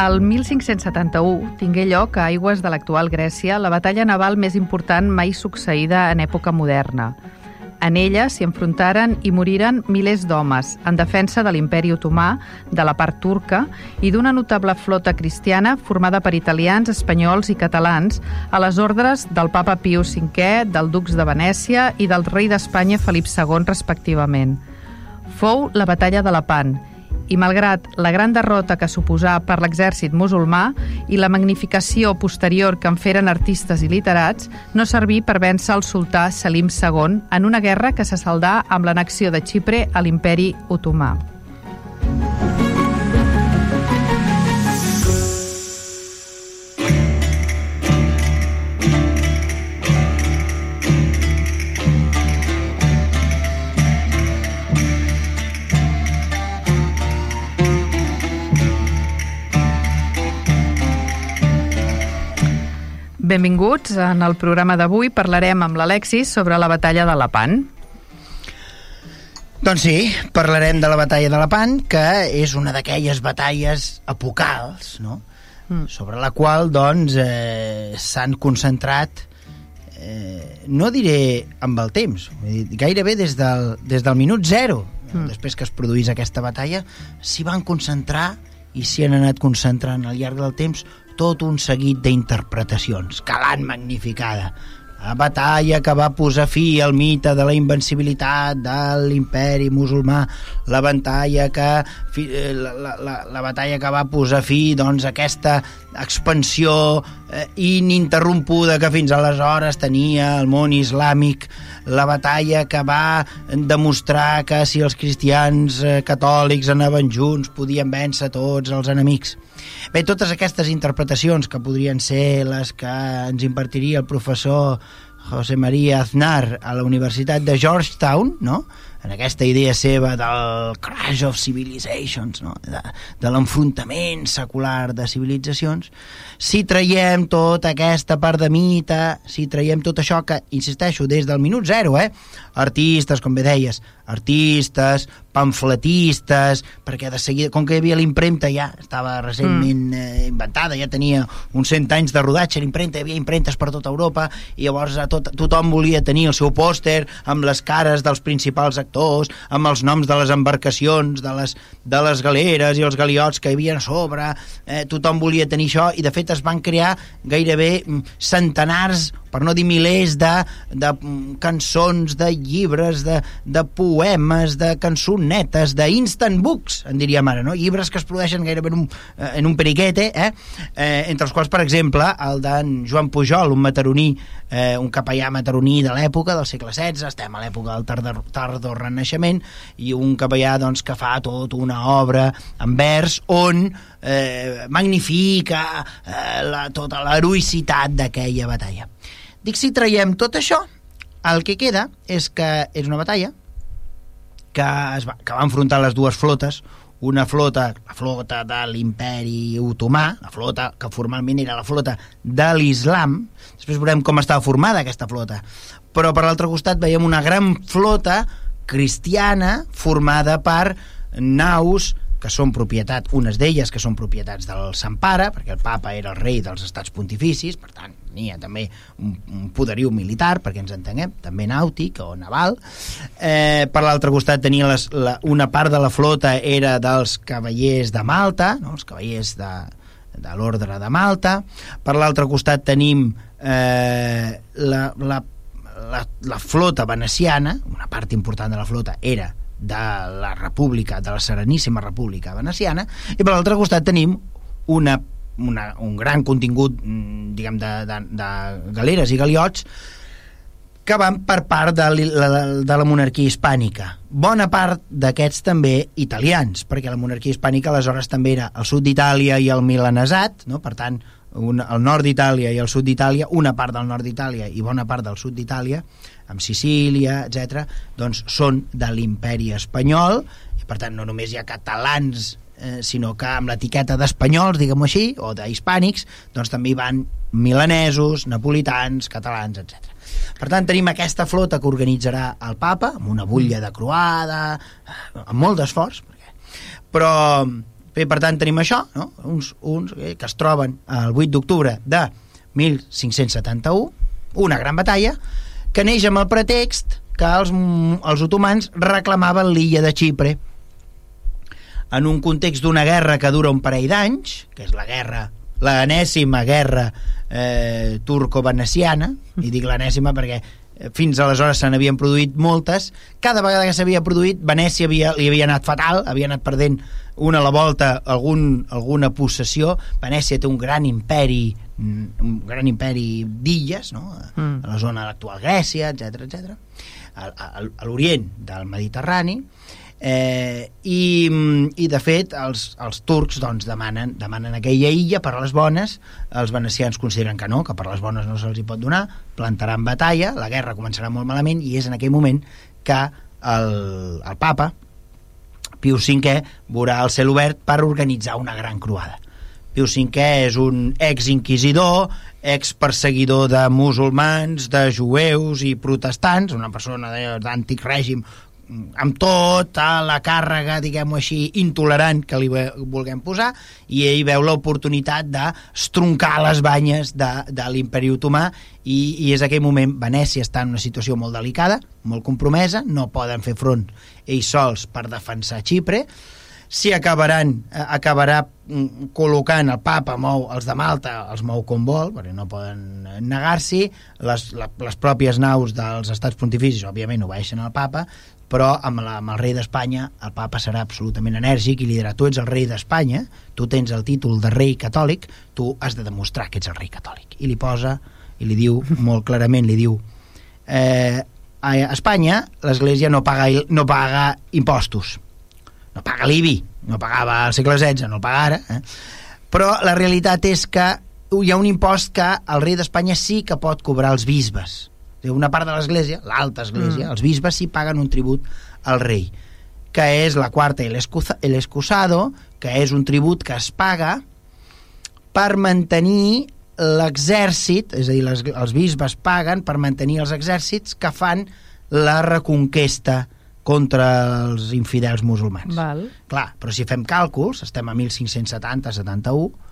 El 1571 tingué lloc a aigües de l'actual Grècia la batalla naval més important mai succeïda en època moderna. En ella s'hi enfrontaren i moriren milers d'homes en defensa de l'imperi otomà, de la part turca i d'una notable flota cristiana formada per italians, espanyols i catalans a les ordres del papa Pius V, del ducs de Venècia i del rei d'Espanya Felip II, respectivament. Fou la batalla de Lepant, i malgrat la gran derrota que suposà per l'exèrcit musulmà i la magnificació posterior que en feren artistes i literats, no serví per vèncer el sultà Selim II en una guerra que se saldà amb l'annexió de Xipre a l'imperi otomà. Benvinguts. En el programa d'avui parlarem amb l'Alexis sobre la batalla de Lepant. Doncs sí, parlarem de la batalla de Lepant, que és una d'aquelles batalles apocals, no? Mm. sobre la qual doncs eh, s'han concentrat eh, no diré amb el temps gairebé des del, des del minut zero mm. després que es produís aquesta batalla s'hi van concentrar i s'hi han anat concentrant al llarg del temps tot un seguit d'interpretacions. L'han magnificada. La batalla que va posar fi al mite de la invencibilitat de l'imperi musulmà, la batalla que eh, la, la, la batalla que va posar fi doncs, aquesta expansió eh, ininterrompuda que fins aleshores tenia el món islàmic, la batalla que va demostrar que si els cristians eh, catòlics anaven junts podien vèncer tots els enemics. Bé, totes aquestes interpretacions que podrien ser les que ens impartiria el professor José María Aznar a la Universitat de Georgetown, no? En aquesta idea seva del crash of civilizations, no? de, de l'enfrontament secular de civilitzacions, si traiem tota aquesta part de mite, si traiem tot això que, insisteixo, des del minut zero, eh? artistes, com bé deies, artistes, pamfletistes, perquè de seguida, com que hi havia l'impremta ja estava recentment mm. eh, inventada, ja tenia uns 100 anys de rodatge, l'impremta, hi havia impremtes per tota Europa, i llavors a tot, tothom volia tenir el seu pòster amb les cares dels principals actors, amb els noms de les embarcacions, de les, de les galeres i els galiots que hi havia a sobre, eh, tothom volia tenir això, i de fet es van crear gairebé mm, centenars per no dir milers de, de mm, cançons, de llibres, de, de poemes, de cançonetes, d'instant books, en diríem ara, no? llibres que es produeixen gairebé en un, eh, en un periquete, eh? Eh, entre els quals, per exemple, el d'en Joan Pujol, un mataroní, eh, un capellà mataroní de l'època, del segle XVI, estem a l'època del tardor, tardor renaixement, i un capellà doncs, que fa tot una obra en vers on eh, magnifica eh, la, tota l'heroïcitat d'aquella batalla. Dic, si traiem tot això, el que queda és que és una batalla que, es va, que va enfrontar les dues flotes, una flota, la flota de l'imperi otomà, la flota que formalment era la flota de l'islam, després veurem com estava formada aquesta flota, però per l'altre costat veiem una gran flota cristiana formada per naus que són propietat, unes d'elles que són propietats del Sant Pare, perquè el papa era el rei dels estats pontificis, per tant, tenia també un, un poderiu militar, perquè ens entenguem, també nàutic o naval. Eh, per l'altre costat tenia les, la, una part de la flota era dels cavallers de Malta, no? els cavallers de, de l'ordre de Malta. Per l'altre costat tenim eh, la, la, la, la flota veneciana, una part important de la flota era de la república, de la Sereníssima República Veneciana, i per l'altre costat tenim una, una, un gran contingut, mm, diguem, de, de, de galeres i galiots que van per part de la, de la monarquia hispànica. Bona part d'aquests també italians, perquè la monarquia hispànica aleshores també era el sud d'Itàlia i el milanesat, no? per tant, un, el nord d'Itàlia i el sud d'Itàlia, una part del nord d'Itàlia i bona part del sud d'Itàlia, amb Sicília, etc, doncs són de l'imperi espanyol, i per tant no només hi ha catalans eh, sinó que amb l'etiqueta d'espanyols, diguem-ho així, o d'hispànics, doncs també hi van milanesos, napolitans, catalans, etc. Per tant, tenim aquesta flota que organitzarà el papa, amb una butlla de croada, amb molt d'esforç, perquè... però bé, per tant tenim això, no? uns, uns eh, que es troben el 8 d'octubre de 1571, una gran batalla, que neix amb el pretext que els, els otomans reclamaven l'illa de Xipre en un context d'una guerra que dura un parell d'anys, que és la guerra l'enèsima guerra eh, turco-veneciana, i dic l'enèsima perquè eh, fins aleshores se n'havien produït moltes, cada vegada que s'havia produït Venècia havia, li havia anat fatal, havia anat perdent una a la volta algun, alguna possessió, Venècia té un gran imperi un gran imperi d'illes no? Mm. a la zona de l'actual Grècia, etc etc. a, a, a l'orient del Mediterrani Eh, i, i de fet els, els turcs doncs, demanen, demanen aquella illa per a les bones. Els venecians consideren que no, que per a les bones no se'ls hi pot donar. Plantaran batalla, la guerra començarà molt malament i és en aquell moment que el, el papa Pius V veurà el cel obert per organitzar una gran croada. Pius V és un ex-inquisidor, ex-perseguidor de musulmans, de jueus i protestants, una persona d'antic règim amb tota la càrrega, diguem-ho així, intolerant que li vulguem posar, i ell veu l'oportunitat d'estroncar les banyes de, de l'imperi otomà i, i és aquell moment Venècia està en una situació molt delicada, molt compromesa, no poden fer front ells sols per defensar Xipre, si acabaran, eh, acabarà mm, col·locant el papa mou els de Malta, els mou com vol, perquè no poden negar-s'hi, les, les pròpies naus dels estats pontificis, òbviament, obeixen al papa, però amb, la, amb el rei d'Espanya el papa serà absolutament enèrgic i li dirà tu ets el rei d'Espanya, tu tens el títol de rei catòlic, tu has de demostrar que ets el rei catòlic. I li posa, i li diu molt clarament, li diu eh, a Espanya l'Església no paga, no paga impostos, no paga l'IBI, no pagava al segle XVI, no el paga ara, eh? però la realitat és que hi ha un impost que el rei d'Espanya sí que pot cobrar els bisbes, una part de l'església, l'alta església, mm. els bisbes sí paguen un tribut al rei, que és la quarta i l'escusado, que és un tribut que es paga per mantenir l'exèrcit, és a dir, les, els bisbes paguen per mantenir els exèrcits que fan la reconquesta contra els infidels musulmans. Val. Clar, però si fem càlculs, estem a 1570-71, eh,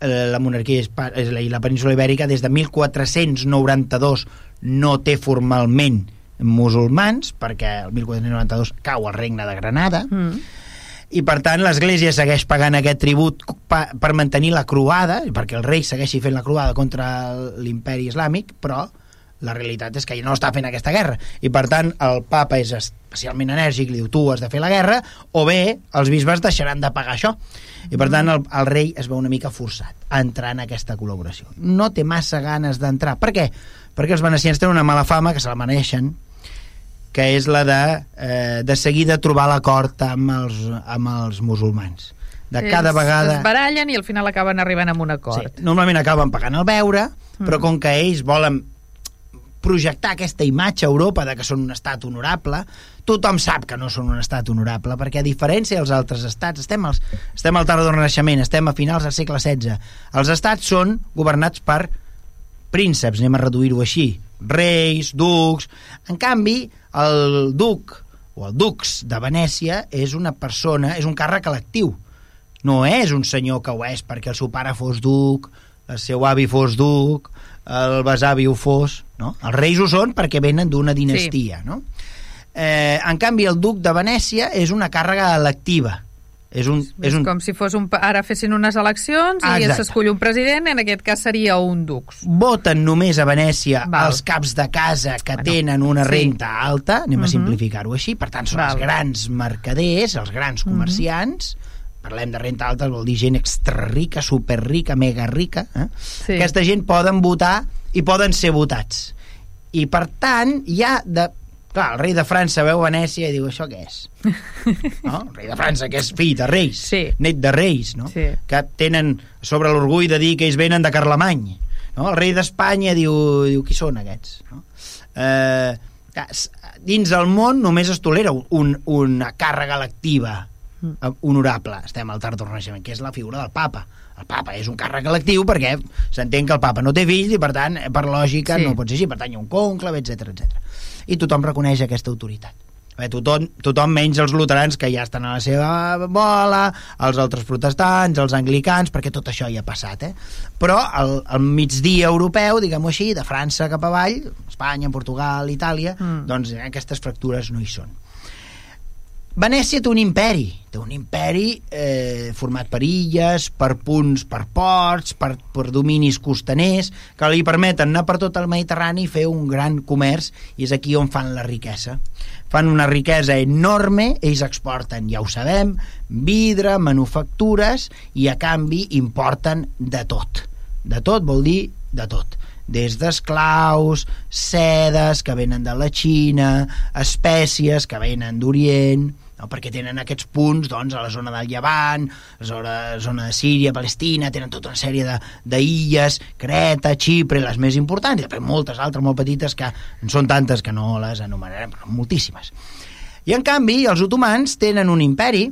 la monarquia i la península ibèrica des de 1492 no té formalment musulmans, perquè el 1492 cau el regne de Granada, mm. i per tant l'Església segueix pagant aquest tribut pa, per mantenir la croada, perquè el rei segueixi fent la croada contra l'imperi islàmic, però la realitat és que no està fent aquesta guerra i per tant el papa és especialment enèrgic li diu tu has de fer la guerra o bé els bisbes deixaran de pagar això i per tant el, el rei es veu una mica forçat a entrar en aquesta col·laboració no té massa ganes d'entrar per què? perquè els venecians tenen una mala fama que se la maneixen que és la de, eh, de seguida trobar l'acord amb, els, amb els musulmans de cada vegada... Es barallen i al final acaben arribant amb un acord. Sí, normalment acaben pagant el beure, mm. però com que ells volen projectar aquesta imatge a Europa de que són un estat honorable, tothom sap que no són un estat honorable, perquè a diferència dels altres estats, estem, als, estem al tard del Renaixement, estem a finals del segle XVI, els estats són governats per prínceps, anem a reduir-ho així, reis, ducs... En canvi, el duc o el dux de Venècia és una persona, és un càrrec electiu. No és un senyor que ho és perquè el seu pare fos duc, el seu avi fos duc, el besavi ho fos, no? Els reis ho són perquè venen d'una dinastia, sí. no? Eh, en canvi, el duc de Venècia és una càrrega electiva. És, un, és, és un... com si fos un... ara fessin unes eleccions i s'escull un president, en aquest cas seria un dux. Voten només a Venècia Val. els caps de casa que bueno, tenen una renta sí. alta, anem uh -huh. a mhm. simplificar-ho així, per tant són Val. els grans mercaders, els grans mhm. comerciants, uh -huh parlem de renta alta, vol dir gent extra rica, super rica, mega rica. Eh? Sí. Aquesta gent poden votar i poden ser votats. I, per tant, hi ha de... Clar, el rei de França veu Venècia i diu, això què és? No? El rei de França, que és fill de reis, Sí. net de reis, no? Sí. que tenen sobre l'orgull de dir que ells venen de Carlemany. No? El rei d'Espanya diu, diu, qui són aquests? No? Eh, dins del món només es tolera un, una càrrega lectiva eh, honorable, estem al tard del Renaixement, que és la figura del papa. El papa és un càrrec electiu perquè s'entén que el papa no té fills i per tant, per lògica, Sí. no pot ser així, per tant hi ha un conclave, etc etc. I tothom reconeix aquesta autoritat. Bé, tothom, tothom menys els luterans que ja estan a la seva bola, els altres protestants, els anglicans, perquè tot això ja ha passat, eh? Però al, al migdia europeu, diguem-ho així, de França cap avall, Espanya, Portugal, Itàlia, Mm. doncs aquestes fractures no hi són. Venècia té un imperi, té un imperi eh, format per illes, per punts, per ports, per, per dominis costaners, que li permeten anar per tot el Mediterrani i fer un gran comerç, i és aquí on fan la riquesa. Fan una riquesa enorme, ells exporten, ja ho sabem, vidre, manufactures, i a canvi importen de tot. De tot vol dir de tot des d'esclaus, sedes que venen de la Xina, espècies que venen d'Orient, no? perquè tenen aquests punts doncs, a la zona del Llevant, a la zona, zona de Síria, Palestina, tenen tota una sèrie d'illes, Creta, Xipre, les més importants, i després moltes altres molt petites que en són tantes que no les anomenarem, però moltíssimes. I en canvi, els otomans tenen un imperi,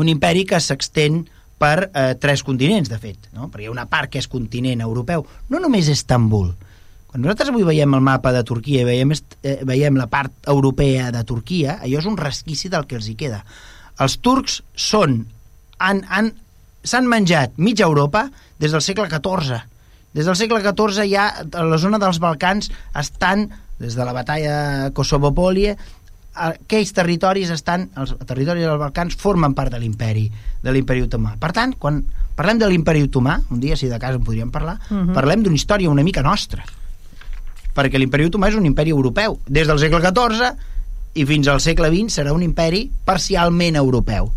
un imperi que s'extén per eh, tres continents, de fet, no? perquè hi ha una part que és continent europeu, no només Estambul. Quan nosaltres avui veiem el mapa de Turquia i veiem, eh, veiem la part europea de Turquia, allò és un resquici del que els hi queda. Els turcs són han, han, s'han menjat mitja Europa des del segle XIV. Des del segle XIV ja a la zona dels Balcans estan, des de la batalla de Kosovo-Polie, aquells territoris estan, els territoris dels Balcans formen part de l'imperi, de l'imperi otomà. Per tant, quan parlem de l'imperi otomà, un dia si de cas en podríem parlar, Mhm. parlem d'una història una mica nostra. Perquè l'imperi otomà és un imperi europeu. Des del segle XIV i fins al segle XX serà un imperi parcialment europeu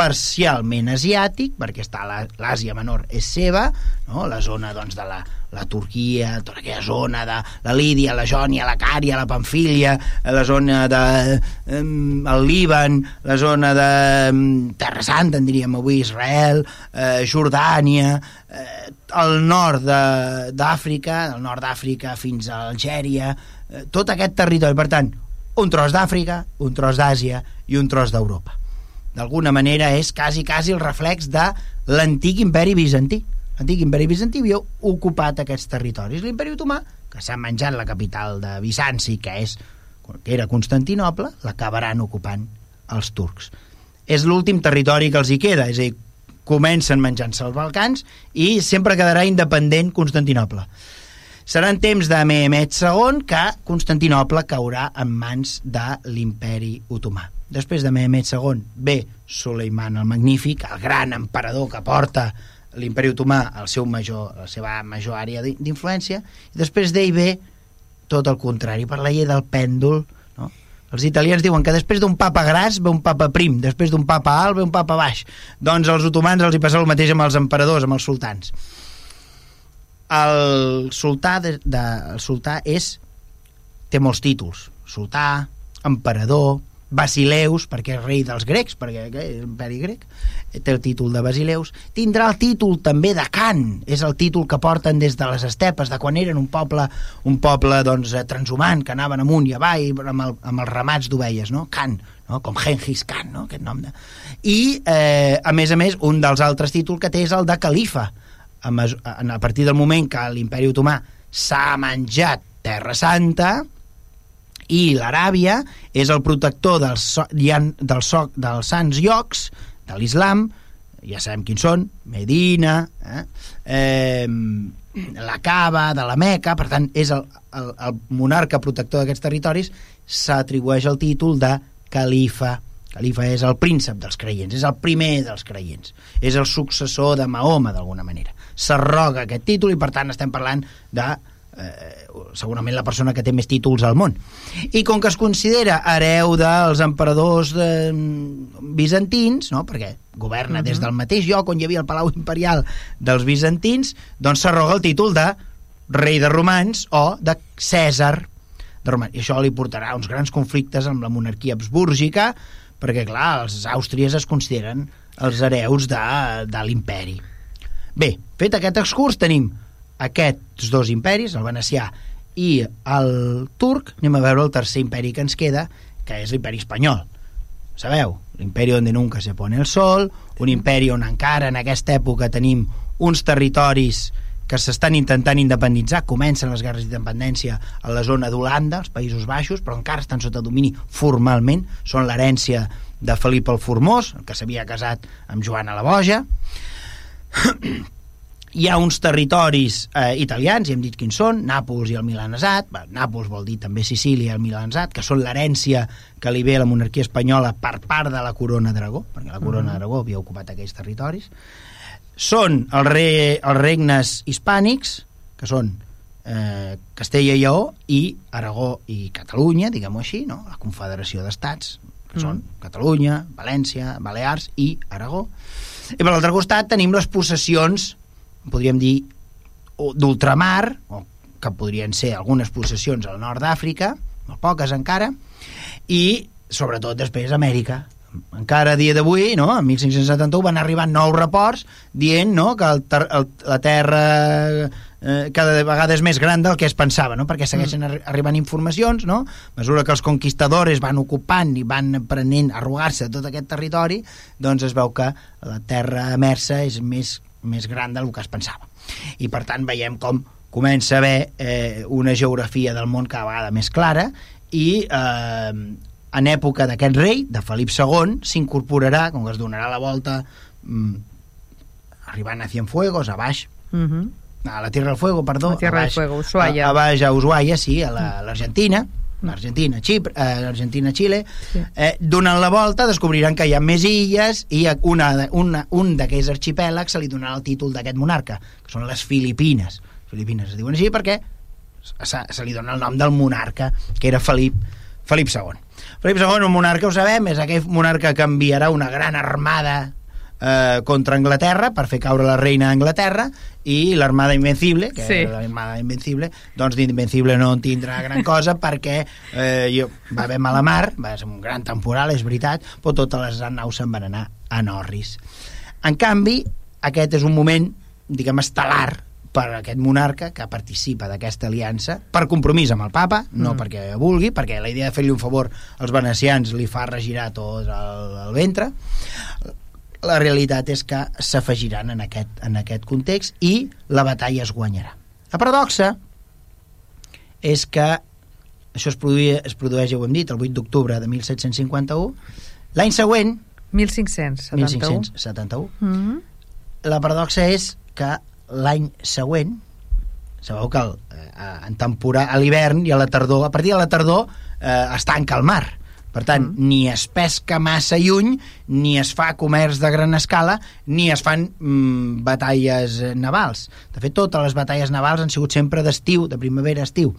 parcialment asiàtic, perquè està l'Àsia Menor és seva, no? la zona doncs, de la, la Turquia, tota aquella zona de la Lídia, la Jònia, la Cària, la Pamfília, la zona de em, el Líban, la zona de em, Terra Santa, en diríem avui, Israel, eh, Jordània, eh, el nord de- d'Àfrica, del nord d'Àfrica fins a Algèria, eh, tot aquest territori, per tant, un tros d'Àfrica, un tros d'Àsia i un tros d'Europa d'alguna manera és quasi, quasi el reflex de l'antic imperi bizantí. L'antic imperi bizantí havia ocupat aquests territoris. L'imperi otomà, que s'ha menjat la capital de Bizanci, que, és, que era Constantinople, l'acabaran ocupant els turcs. És l'últim territori que els hi queda, és a dir, comencen menjant-se els Balcans i sempre quedarà independent Constantinople. Seran temps de Mehmet II que Constantinople caurà en mans de l'imperi otomà. Després de Mehmet II ve Suleiman el Magnífic, el gran emperador que porta l'imperi otomà al seu major, la seva major àrea d'in- d'influència, i després d'ell ve tot el contrari, per la llei del pèndol, no? Els italians diuen que després d'un papa gras ve un papa prim, després d'un papa alt ve un papa baix. Doncs als otomans els hi passa el mateix amb els emperadors, amb els sultans el sultà, de, de, el sultà és té molts títols sultà, emperador Basileus, perquè és rei dels grecs perquè és l'imperi grec té el títol de Basileus tindrà el títol també de Khan és el títol que porten des de les estepes de quan eren un poble, un poble doncs, eh, transhumant, que anaven amunt i avall amb, el, amb els ramats d'ovelles no? Khan, no? com Genghis Khan no? aquest nom de... i eh, a més a més un dels altres títols que té és el de califa a a partir del moment que l'imperi otomà s'ha menjat Terra Santa i l'Aràbia és el protector dels, so, del soc, dels sants llocs de l'islam, ja sabem quins són, Medina, eh? Eh, la Cava, de la Meca, per tant, és el, el, el monarca protector d'aquests territoris, s'atribueix el títol de califa. Califa és el príncep dels creients, és el primer dels creients, és el successor de Mahoma, d'alguna manera. S'arroga aquest títol i, per tant, estem parlant de eh, segurament la persona que té més títols al món. I com que es considera hereu dels emperadors eh, bizantins, no? perquè governa uh -huh. des del mateix lloc on hi havia el Palau Imperial dels bizantins, doncs s'arroga el títol de rei de romans o de Cèsar de romans. I això li portarà uns grans conflictes amb la monarquia habsbúrgica, perquè, clar, els àustries es consideren els hereus de, de l'imperi. Bé, fet aquest excurs, tenim aquests dos imperis, el venecià i el turc, anem a veure el tercer imperi que ens queda, que és l'imperi espanyol. Sabeu? L'imperi on nunca se pone el sol, un imperi on encara en aquesta època tenim uns territoris que s'estan intentant independitzar, comencen les guerres d'independència a la zona d'Holanda, als Països Baixos, però encara estan sota domini formalment, són l'herència de Felip el Formós, que s'havia casat amb Joana la Boja. Hi ha uns territoris eh, italians, i hem dit quins són, Nàpols i el Milanesat, bé, Nàpols vol dir també Sicília i el Milanesat, que són l'herència que li ve a la monarquia espanyola per part de la corona d'Aragó, perquè la corona d'Aragó havia ocupat aquells territoris, són el re, els regnes hispànics, que són eh, Castella i Lleó, i Aragó i Catalunya, diguem-ho així, no? la Confederació d'Estats, que mm. són Catalunya, València, Balears i Aragó. I per l'altre costat tenim les possessions, podríem dir, d'ultramar, o que podrien ser algunes possessions al nord d'Àfrica, molt poques encara, i sobretot després Amèrica, encara a dia d'avui, no? en 1571 van arribar nous reports dient no? que el ter el, la Terra eh, cada vegada és més gran del que es pensava, no? perquè segueixen mm. arribant informacions, no? a mesura que els conquistadors van ocupant i van prenent, arrugar-se tot aquest territori, doncs es veu que la Terra emersa és més, més gran del que es pensava. I per tant veiem com comença a haver eh, una geografia del món cada vegada més clara i eh, en època d'aquest rei, de Felip II, s'incorporarà, com que es donarà la volta mm, arribant a Cienfuegos, a baix, Uh -huh. a la Tierra del Fuego, perdó, La Tierra a del baix, Fuego, Ushuaia. A, a baix a Ushuaia, sí, a la- a l'Argentina, l'Argentina, Xipre, eh, l'Argentina, Xile, Sí. eh, donant la volta descobriran que hi ha més illes i una, una, un d'aquells arxipèlags se li donarà el títol d'aquest monarca, que són les Filipines. Filipines es diuen així perquè se, se li dona el nom del monarca, que era Felip, Felip II. Felip II, un monarca, ho sabem, és aquell monarca que enviarà una gran armada eh, contra Anglaterra per fer caure la reina d'Anglaterra i l'armada invencible, que Sí. l'armada invencible, doncs d'invencible no en tindrà gran cosa perquè eh, jo, va haver mala mar, va ser un gran temporal, és veritat, però totes les naus se'n van anar a Norris. En canvi, aquest és un moment, diguem, estel·lar per aquest monarca que participa d'aquesta aliança per compromís amb el papa, no Mm. perquè vulgui, perquè la idea de fer-li un favor als venecians li fa regirar tot el, el ventre. La realitat és que s'afegiran en, aquest, en aquest context i la batalla es guanyarà. La paradoxa és que això es, produïa, es produeix, ja ho hem dit, el 8 d'octubre de 1751. L'any següent, 1571. 1571, Mm -hmm. la paradoxa és que l'any següent sabeu que el, eh, en temporada, a l'hivern i a la tardor, a partir de la tardor eh, es tanca el mar per tant, Mm. ni es pesca massa lluny ni es fa comerç de gran escala ni es fan mm, batalles eh, navals de fet, totes les batalles navals han sigut sempre d'estiu, de primavera-estiu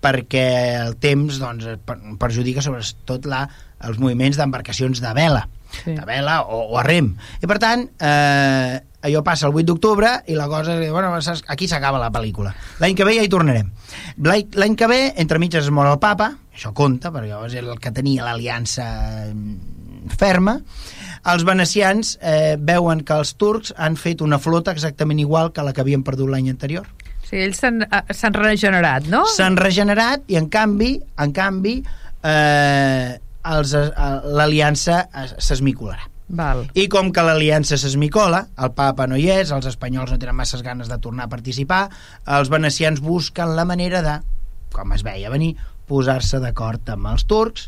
perquè el temps doncs, per- perjudica sobretot la, els moviments d'embarcacions de vela Sí. vela o, o a rem. I per tant, eh, allò passa el 8 d'octubre i la cosa, és, bueno, aquí s'acaba la pel·lícula. L'any que ve ja hi tornarem. L'any que ve, entre mitges es mor el papa, això compta, perquè llavors era el que tenia l'aliança mm, ferma, els venecians eh, veuen que els turcs han fet una flota exactament igual que la que havien perdut l'any anterior. Sí, ells s'han eh, regenerat, no? S'han regenerat i en canvi, en canvi, eh, l'aliança es- s'esmicolarà. Val. I com que l'aliança s'esmicola, el papa no hi és, els espanyols no tenen masses ganes de tornar a participar, els venecians busquen la manera de, com es veia venir, posar-se d'acord amb els turcs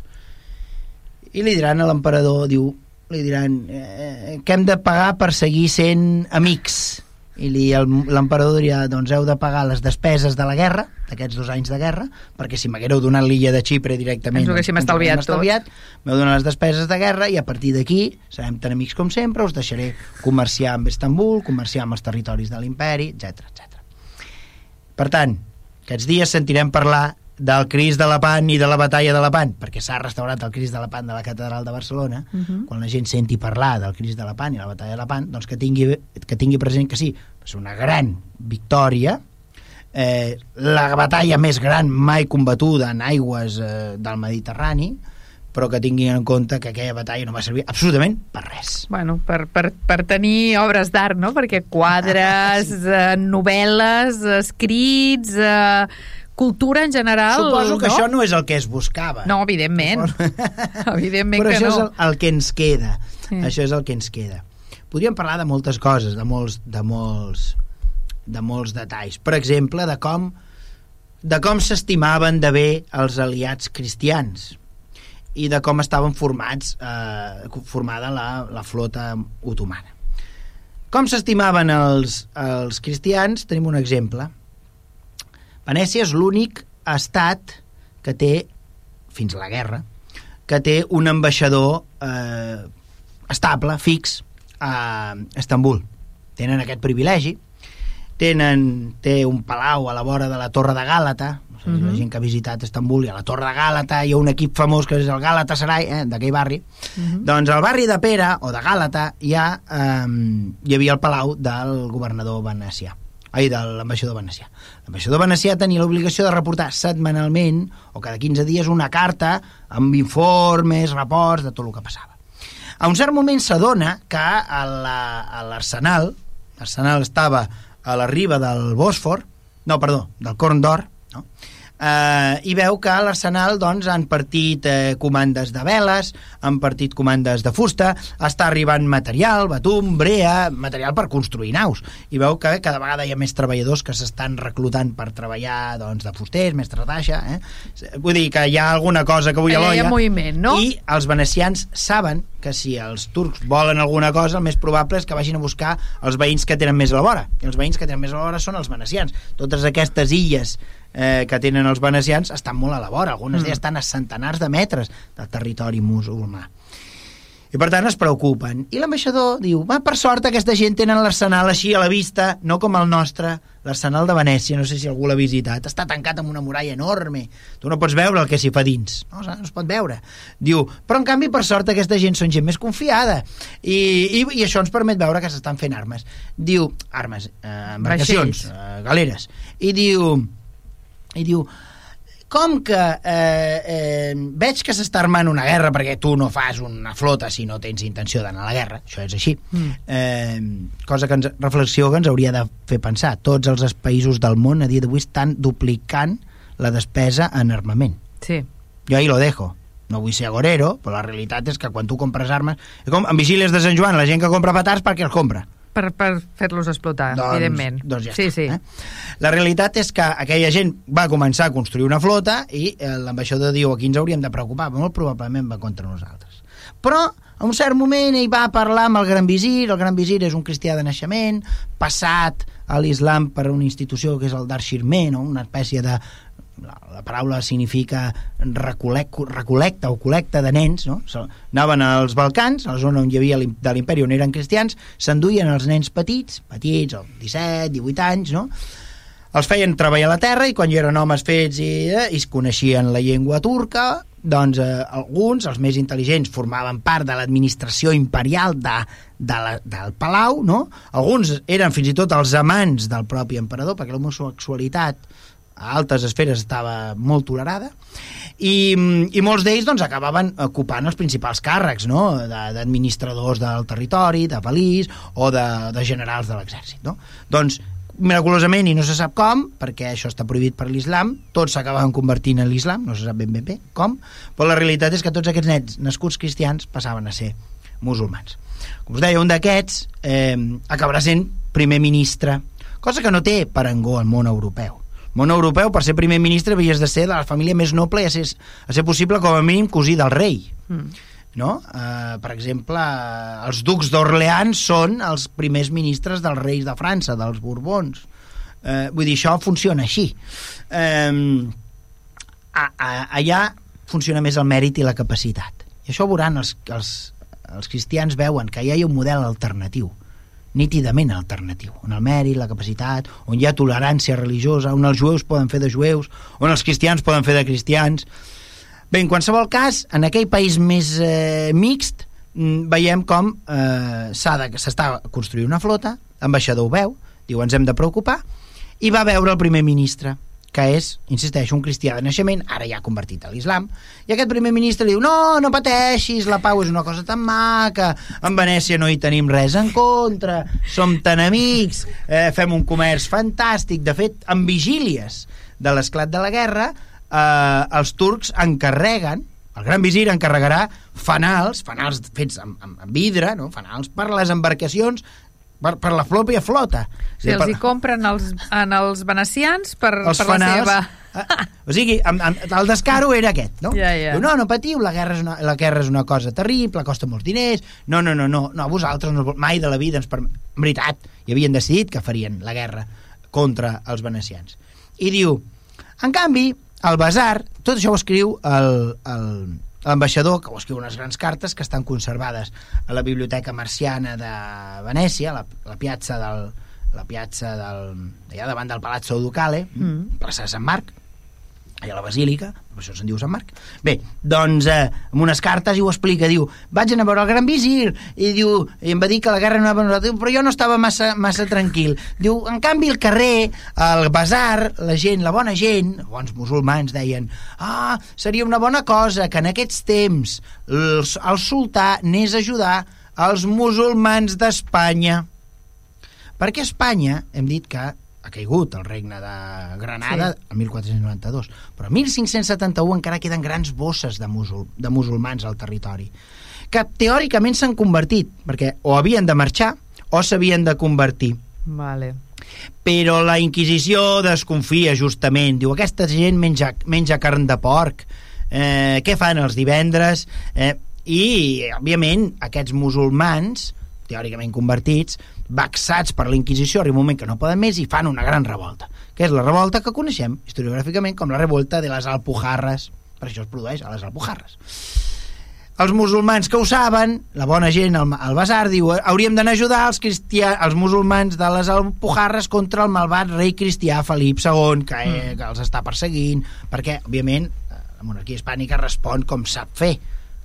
i li diran a l'emperador, diu, li diran eh, que hem de pagar per seguir sent amics i li- l'emperador diria doncs heu de pagar les despeses de la guerra d'aquests dos anys de guerra perquè si m'haguéreu donat l'illa de Xipre directament Ens ho haguéssim estalviat estalviat m'heu donat les despeses de guerra i a partir d'aquí serem tan amics com sempre us deixaré comerciar amb Istanbul comerciar amb els territoris de l'imperi etc etc. Per tant, aquests dies sentirem parlar del Cris de Lepant i de la batalla de Lepant, perquè s'ha restaurat el Cris de Lepant de la Catedral de Barcelona, Uh -huh. quan la gent senti parlar del Cris de Lepant i la batalla de Lepant, doncs que tingui, que tingui present que sí, és una gran victòria, eh, la batalla més gran mai combatuda en aigües eh, del Mediterrani, però que tinguin en compte que aquella batalla no va servir absolutament per res. Bueno, per, per, per tenir obres d'art, no? Perquè quadres, eh, novel·les, escrits, eh, cultura en general... Suposo que no? això no és el que es buscava. No, evidentment. evidentment Però que això no. és el, el que ens queda. Sí. Això és el que ens queda. Podríem parlar de moltes coses, de molts, de molts, de molts detalls. Per exemple, de com de com s'estimaven de bé els aliats cristians i de com estaven formats eh, formada la, la flota otomana. Com s'estimaven els, els cristians? Tenim un exemple. Venècia és l'únic estat que té, fins a la guerra, que té un ambaixador eh, estable, fix, a Estambul. Tenen aquest privilegi. Tenen, té un palau a la vora de la Torre de Gàlata, no sé si Mhm. la gent que ha visitat Estambul i a la Torre de Gàlata hi ha un equip famós que és el Galatasaray, eh, d'aquell barri. Mhm. Doncs al barri de Pera o de Gàlata hi, ha, eh, hi havia el palau del governador venecià ai, de l'ambaixador venecià. L'ambaixador venecià tenia l'obligació de reportar setmanalment o cada 15 dies una carta amb informes, reports de tot el que passava. A un cert moment s'adona que a la- l'arsenal, l'arsenal estava a la riba del Bòsfor, no, perdó, del Corn d'Or, no? Eh, i veu que a l'arsenal doncs, han partit eh, comandes de veles, han partit comandes de fusta, està arribant material, batum, brea, material per construir naus. I veu que cada vegada hi ha més treballadors que s'estan reclutant per treballar doncs, de fusters, mestres d'aixa. Eh? Vull dir que hi ha alguna cosa que avui a l'olla. no? I els venecians saben que si els turcs volen alguna cosa, el més probable és que vagin a buscar els veïns que tenen més a la vora. I els veïns que tenen més a la vora són els venecians. Totes aquestes illes eh, que tenen els venecians estan molt a la vora. Algunes Mm. d'elles estan a centenars de metres de territori musulmà. I per tant es preocupen. I l'ambaixador diu, va, per sort aquesta gent tenen l'arsenal així a la vista, no com el nostre, l'arsenal de Venècia, no sé si algú l'ha visitat, està tancat amb una muralla enorme, tu no pots veure el que s'hi fa dins, no, no es pot veure. Diu, però en canvi per sort aquesta gent són gent més confiada i, i, i això ens permet veure que s'estan fent armes. Diu, armes, eh, embarcacions, eh, galeres, i diu, i diu, com que eh, eh, veig que s'està armant una guerra perquè tu no fas una flota si no tens intenció d'anar a la guerra, això és així Mm. eh, cosa que ens, reflexió que ens hauria de fer pensar tots els països del món a dia d'avui estan duplicant la despesa en armament Sí. jo ahí lo dejo no vull ser agorero, però la realitat és que quan tu compres armes, com en vigílies de Sant Joan la gent que compra petards, per què els compra? Per, per fer-los explotar, doncs, evidentment. doncs ja sí, està, sí. Eh? La realitat és que aquella gent va començar a construir una flota i eh, l'ambaixador diu aquí ens hauríem de preocupar, però molt probablement va contra nosaltres. Però a un cert moment ell va parlar amb el gran visir, el gran visir és un cristià de naixement, passat a l'islam per una institució que és el d'Arxirmer, no? una espècie de la, la paraula significa recolec, recolecta o col·lecta de nens, no? Anaven als Balcans, a la zona on hi havia de l'imperi on eren cristians, s'enduien els nens petits, petits, o 17, 18 anys, no? els feien treballar la terra i quan ja eren homes fets i, eh, i es coneixien la llengua turca, doncs eh, alguns, els més intel·ligents, formaven part de l'administració imperial de, de la, del palau, no? Alguns eren fins i tot els amants del propi emperador, perquè l'homosexualitat a altes esferes estava molt tolerada i, i molts d'ells doncs, acabaven ocupant els principals càrrecs no? De- d'administradors del territori, de valís o de, de generals de l'exèrcit no? doncs miraculosament i no se sap com, perquè això està prohibit per l'islam, tots s'acabaven convertint en l'islam, no se sap ben ben bé com, però la realitat és que tots aquests nens nascuts cristians passaven a ser musulmans. Com us deia, un d'aquests eh, acabarà sent primer ministre, cosa que no té parangó al món europeu. Món europeu, per ser primer ministre, havies de ser de la família més noble i a ser, a ser possible com a mínim cosí del rei Mm. no? Eh, per exemple, els ducs d'Orleans són els primers ministres dels reis de França, dels Borbons. Eh, vull dir, això funciona així. Eh, a, a, allà funciona més el mèrit i la capacitat. I això veuran els, els, els cristians veuen que ja hi ha un model alternatiu nítidament alternatiu, on el mèrit, la capacitat, on hi ha tolerància religiosa, on els jueus poden fer de jueus, on els cristians poden fer de cristians, Bé, en qualsevol cas, en aquell país més eh, mixt, mm, veiem com eh, s'està construint una flota, l'ambaixador ho veu, diu ens hem de preocupar, i va veure el primer ministre que és, insisteixo, un cristià de naixement, ara ja convertit a l'islam, i aquest primer ministre diu, no, no pateixis, la pau és una cosa tan maca, en Venècia no hi tenim res en contra, som tan amics, eh, fem un comerç fantàstic, de fet, en vigílies de l'esclat de la guerra, eh, els turcs encarreguen el gran visir encarregarà fanals, fanals fets amb, amb, amb vidre, no? fanals per les embarcacions per, per la pròpia flota. Sí, els hi compren els, en els venecians per, els per fanals, la seva... Eh, o sigui, amb, amb, el descaro era aquest, no? Ja, ja. Diu, no, no patiu, la guerra, és una, la guerra és una cosa terrible, costa molts diners, no, no, no, no, no vosaltres no, mai de la vida ens permet... En veritat, hi havien decidit que farien la guerra contra els venecians. I diu, en canvi, el Basar, tot això ho escriu el, el, l'ambaixador, que ho escriu unes grans cartes que estan conservades a la Biblioteca Marciana de Venècia, la, la piazza del, la piazza del, allà davant del Palazzo Ducale, mm. plaça de Sant Marc, allà a la Basílica, per això se'n diu Sant Marc. Bé, doncs, eh, amb unes cartes i ho explica, diu, vaig anar a veure el gran visir, i diu, i em va dir que la guerra no va nosaltres, però jo no estava massa, massa tranquil. Diu, en canvi, el carrer, el basar, la gent, la bona gent, bons musulmans deien, ah, seria una bona cosa que en aquests temps el, el sultà anés a ajudar els musulmans d'Espanya. Perquè Espanya, hem dit que caigut el regne de Granada sí. el 1492, però el 1571 encara queden grans bosses de, musul, de musulmans al territori, que teòricament s'han convertit, perquè o havien de marxar o s'havien de convertir. Vale. Però la Inquisició desconfia justament, diu aquesta gent menja, menja carn de porc, eh, què fan els divendres? Eh, I, òbviament, aquests musulmans, teòricament convertits, vexats per la Inquisició, arriba un moment que no poden més i fan una gran revolta, que és la revolta que coneixem historiogràficament com la revolta de les Alpujarres. Per això es produeix a les Alpujarres. Els musulmans que ho saben, la bona gent al, al basar diu hauríem d'anar a ajudar els, cristià, els musulmans de les Alpujarres contra el malvat rei cristià Felip II, que, eh, mm. que els està perseguint, perquè, òbviament, la monarquia hispànica respon com sap fer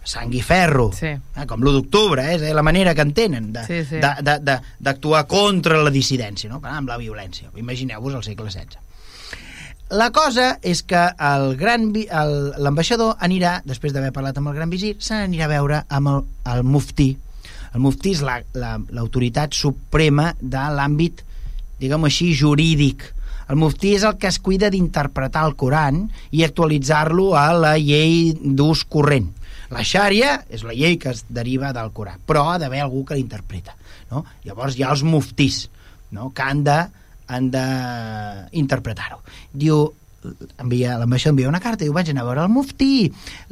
sang i ferro, sí. eh, com l'1 d'octubre, eh, és la manera que en tenen d'actuar sí, sí. contra la dissidència, no? amb la violència. Imagineu-vos al segle XVI. La cosa és que el gran l'ambaixador anirà, després d'haver parlat amb el gran visir, se n'anirà a veure amb el, el muftí. El muftí és l'autoritat la, la, suprema de l'àmbit, diguem així, jurídic. El muftí és el que es cuida d'interpretar el Coran i actualitzar-lo a la llei d'ús corrent la xària és la llei que es deriva del Corà, però ha d'haver algú que l'interpreta. No? Llavors hi ha els muftís, no? que han de, han de interpretar-ho. Diu, envia, l'ambaixador envia una carta, diu, vaig anar a veure el muftí,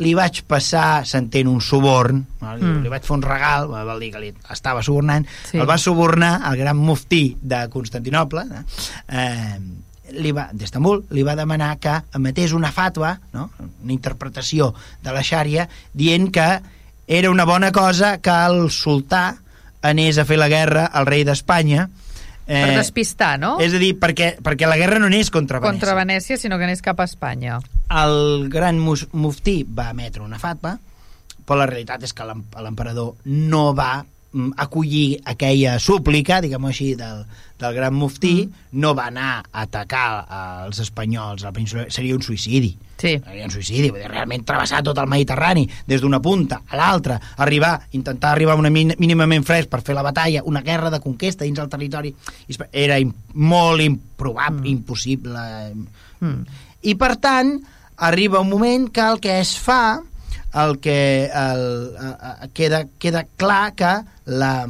li vaig passar, s'entén, un suborn, no? li, mm. li vaig fer un regal, vol dir que li estava subornant, sí. el va subornar el gran muftí de Constantinople, eh, li va, d'Estambul li va demanar que emetés una fatwa, no? una interpretació de la xària, dient que era una bona cosa que el sultà anés a fer la guerra al rei d'Espanya, Eh, per despistar, no? És a dir, perquè, perquè la guerra no anés contra Venècia. Contra Venècia, sinó que anés cap a Espanya. El gran muftí va emetre una fatwa, però la realitat és que l'emperador no va acollir aquella súplica, diguem-ho així, del, del gran muftí, mm. no va anar a atacar els espanyols, al península, seria un suïcidi. Sí. Seria un suïcidi, vull dir, realment travessar tot el Mediterrani, des d'una punta a l'altra, arribar, intentar arribar una mínimament fresc per fer la batalla, una guerra de conquesta dins el territori, era molt improbable, mm. impossible. Mm. I per tant, arriba un moment que el que es fa el que el, queda, queda clar que la,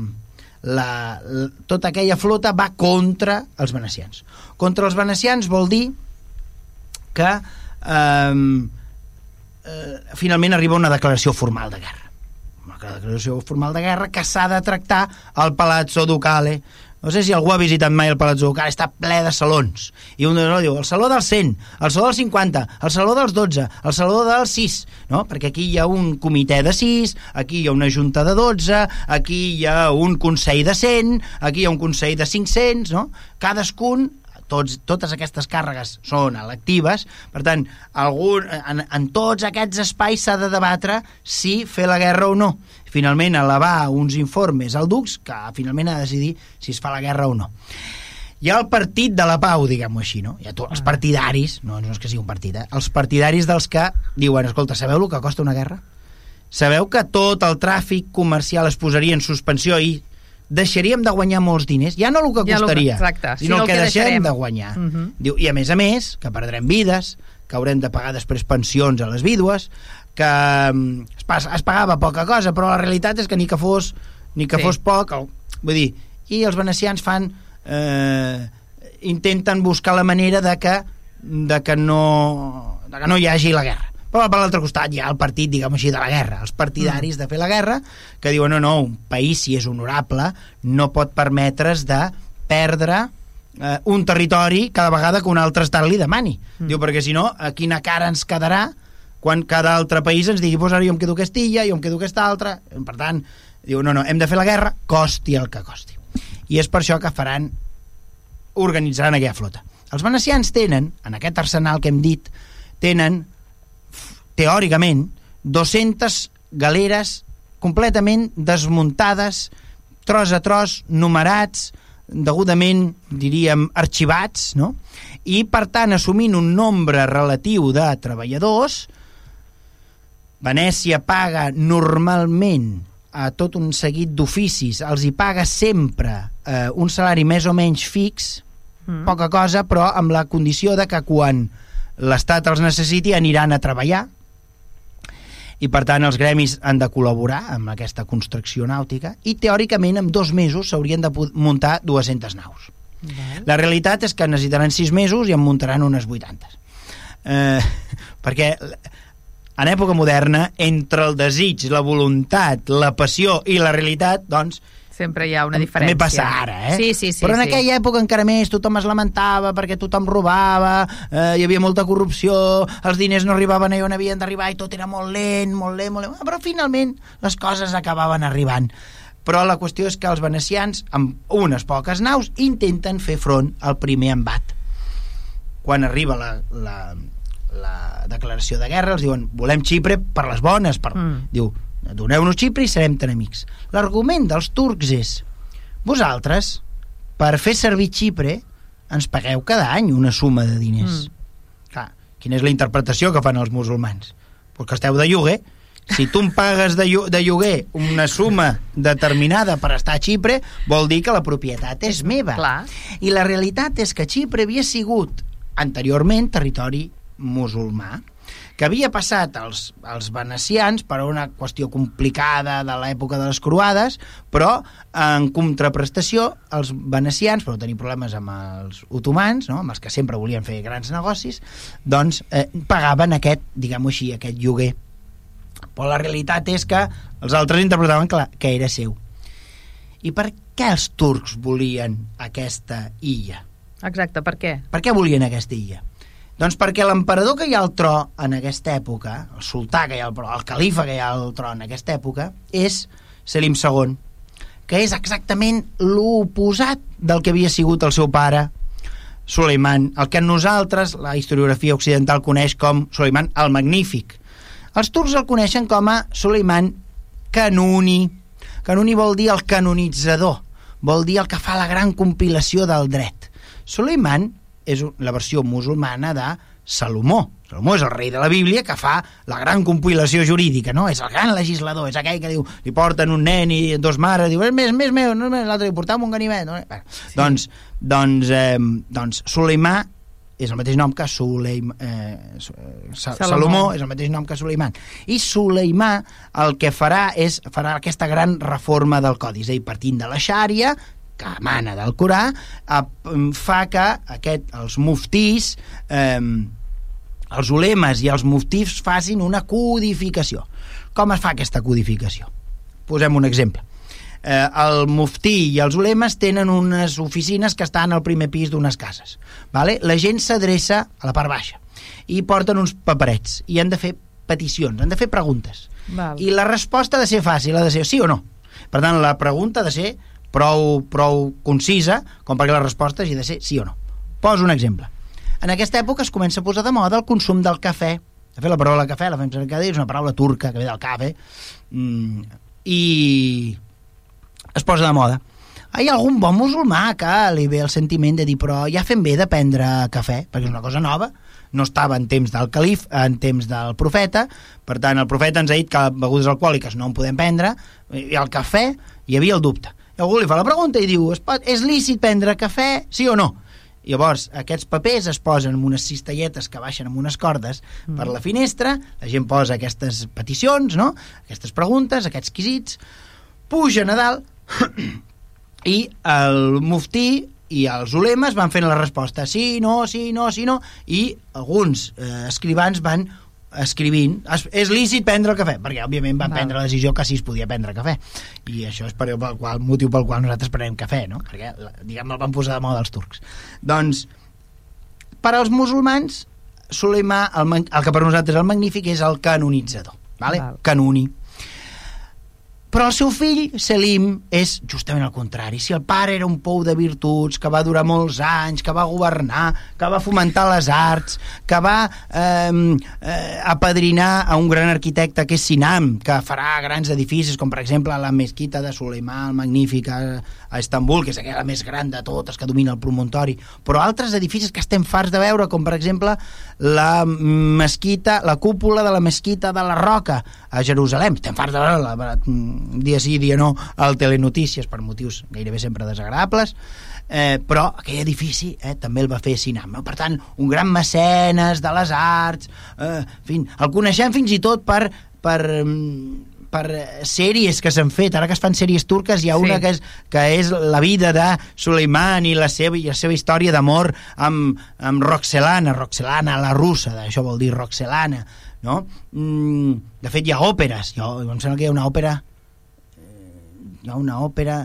la, la, tota aquella flota va contra els venecians. Contra els venecians vol dir que eh, eh, finalment arriba una declaració formal de guerra. Una declaració formal de guerra que s'ha de tractar al Palazzo Ducale, no sé si algú ha visitat mai el Palazzo Ducal, està ple de salons. I un no, diu, el saló del 100, el saló del 50, el saló dels 12, el saló del 6, no? Perquè aquí hi ha un comitè de 6, aquí hi ha una junta de 12, aquí hi ha un consell de 100, aquí hi ha un consell de 500, no? Cadascun tots, totes aquestes càrregues són electives, per tant, algun, en, en tots aquests espais s'ha de debatre si fer la guerra o no finalment elevar uns informes al Dux que finalment ha de decidir si es fa la guerra o no. hi ha el partit de la pau, diguem-ho així, no? Hi ha to, els partidaris, no, no és que sigui un partit, eh? els partidaris dels que diuen, escolta, sabeu el que costa una guerra? Sabeu que tot el tràfic comercial es posaria en suspensió i deixaríem de guanyar molts diners? Ja no el que Ja lo que- costaria, exacte, sinó sinó el que, el que deixarem. de guanyar. Mhm. Diu, I a més a més, que perdrem vides, que haurem de pagar després pensions a les vídues, que mm, es, pas, es pagava poca cosa, però la realitat és que ni que fos, ni que Sí. fos poc, el, vull dir, i els venecians fan... Eh, intenten buscar la manera de que, de que, no, de que no hi hagi la guerra. Però per l'altre costat hi ha el partit, diguem així, de la guerra, els partidaris de fer la guerra, que diuen, no, no, un país, si és honorable, no pot permetre's de perdre eh, un territori cada vegada que un altre estat li demani. Mm. Diu, perquè si no, a quina cara ens quedarà quan cada altre país ens digui, pues ara jo em quedo Castilla, jo em quedo aquesta altra... Per tant, diu, no, no, hem de fer la guerra, costi el que costi. I és per això que faran organitzaran aquella flota. Els venecians tenen, en aquest arsenal que hem dit, tenen, teòricament, 200 galeres completament desmuntades, tros a tros, numerats, degudament, diríem, arxivats, no? I, per tant, assumint un nombre relatiu de treballadors, Venècia paga normalment a tot un seguit d'oficis, els hi paga sempre eh, un salari més o menys fix, Mm. poca cosa, però amb la condició de que quan l'Estat els necessiti aniran a treballar i per tant els gremis han de col·laborar amb aquesta construcció nàutica i teòricament en dos mesos s'haurien de muntar 200 naus. Val. La realitat és que necessitaran 6 mesos i en muntaran unes 80. Eh, perquè en època moderna, entre el desig, la voluntat, la passió i la realitat, doncs, Sempre hi ha una diferència. també passa ara, eh? Sí, sí, sí. Però en sí. aquella època encara més tothom es lamentava perquè tothom robava, eh, hi havia molta corrupció, els diners no arribaven allà on havien d'arribar i tot era molt lent, molt lent, molt lent. Però finalment les coses acabaven arribant. Però la qüestió és que els venecians, amb unes poques naus, intenten fer front al primer embat. Quan arriba la, la, la declaració de guerra, els diuen volem Xipre per les bones, per... Mm. diu, doneu-nos Xipre i serem tan amics. L'argument dels turcs és vosaltres, per fer servir Xipre, ens pagueu cada any una suma de diners. Mm. Clar, quina és la interpretació que fan els musulmans? Pues que esteu de lloguer. Si tu em pagues de, de lloguer una suma determinada per estar a Xipre, vol dir que la propietat és meva. Clar. I la realitat és que Xipre havia sigut anteriorment territori musulmà que havia passat als, als venecians per una qüestió complicada de l'època de les croades, però en contraprestació els venecians, per no tenir problemes amb els otomans, no? amb els que sempre volien fer grans negocis, doncs eh, pagaven aquest, diguem-ho així, aquest lloguer. Però la realitat és que els altres interpretaven que, la, que era seu. I per què els turcs volien aquesta illa? Exacte, per què? Per què volien aquesta illa? Doncs perquè l'emperador que hi ha al tro en aquesta època, el sultà que hi ha al tro, el califa que hi ha al tro en aquesta època, és Selim II, que és exactament l'oposat del que havia sigut el seu pare, Suleiman, el que nosaltres, la historiografia occidental, coneix com Suleiman el Magnífic. Els turcs el coneixen com a Suleiman Canuni. Canuni vol dir el canonitzador, vol dir el que fa la gran compilació del dret. Suleiman és la versió musulmana de Salomó. Salomó és el rei de la Bíblia que fa la gran compilació jurídica, no? És el gran legislador, és aquell que diu, li porten un nen i dos mares, diu, és més, més meu, no, és més, l'altre li portàvem un ganivet. No? Bueno, sí. Doncs, doncs, eh, doncs Suleimà és el mateix nom que Suleim, eh, Sa Salomó. Salomó és el mateix nom que Suleiman. I Suleimà el que farà és farà aquesta gran reforma del codi, és a dir, partint de la xària, que emana del Corà, fa que aquest, els muftís, eh, els ulemes i els muftís facin una codificació. Com es fa aquesta codificació? Posem un exemple. Eh, el muftí i els ulemes tenen unes oficines que estan al primer pis d'unes cases. Vale? La gent s'adreça a la part baixa i porten uns paperets i han de fer peticions, han de fer preguntes. Val. I la resposta ha de ser fàcil, ha de ser sí o no. Per tant, la pregunta ha de ser prou, prou concisa com perquè la resposta hagi de ser sí o no. Poso un exemple. En aquesta època es comença a posar de moda el consum del cafè. De fet, la paraula cafè, la fem servir cada dia, és una paraula turca que ve del cafè, mm, i es posa de moda. hi ha algun bon musulmà que li ve el sentiment de dir però ja fem bé de prendre cafè, perquè és una cosa nova, no estava en temps del calif, en temps del profeta, per tant el profeta ens ha dit que begudes alcohòliques no en podem prendre, i el cafè hi havia el dubte. I algú li fa la pregunta i diu, es pot, és lícit prendre cafè, sí o no? Llavors, aquests papers es posen en unes cistelletes que baixen amb unes cordes mm. per la finestra, la gent posa aquestes peticions, no? aquestes preguntes, aquests quisits, pugen a dalt i el muftí i els ulemes van fent la resposta sí, no, sí, no, sí, no i alguns eh, escrivans van escrivint, es, és lícit prendre el cafè perquè òbviament van Val. prendre la decisió que sí es podia prendre cafè i això és per, pel qual, motiu pel qual nosaltres prenem cafè no? perquè diguem el van posar de moda els turcs doncs per als musulmans Suleimà, el, el que per nosaltres és el magnífic és el canonitzador vale? Val. canoni però el seu fill, Selim, és justament el contrari. Si el pare era un pou de virtuts, que va durar molts anys, que va governar, que va fomentar les arts, que va eh, eh, apadrinar a un gran arquitecte que és Sinam, que farà grans edificis, com per exemple la mesquita de Suleimà, el magnífic, a, Istanbul, que és aquella més gran de totes, que domina el promontori, però altres edificis que estem farts de veure, com per exemple la mesquita, la cúpula de la mesquita de la Roca, a Jerusalem. Estem farts de veure-la dia sí, dia no, al Telenotícies, per motius gairebé sempre desagradables, eh, però aquell edifici eh, també el va fer Sinam. Per tant, un gran mecenes de les arts, eh, en fi, el coneixem fins i tot per, per, per sèries que s'han fet, ara que es fan sèries turques hi ha sí. una que és, que és la vida de Suleiman i la seva, i la seva història d'amor amb, amb Roxelana, Roxelana la russa, això vol dir Roxelana, no? Mm, de fet hi ha òperes, jo, em sembla que hi ha una òpera hi ha una òpera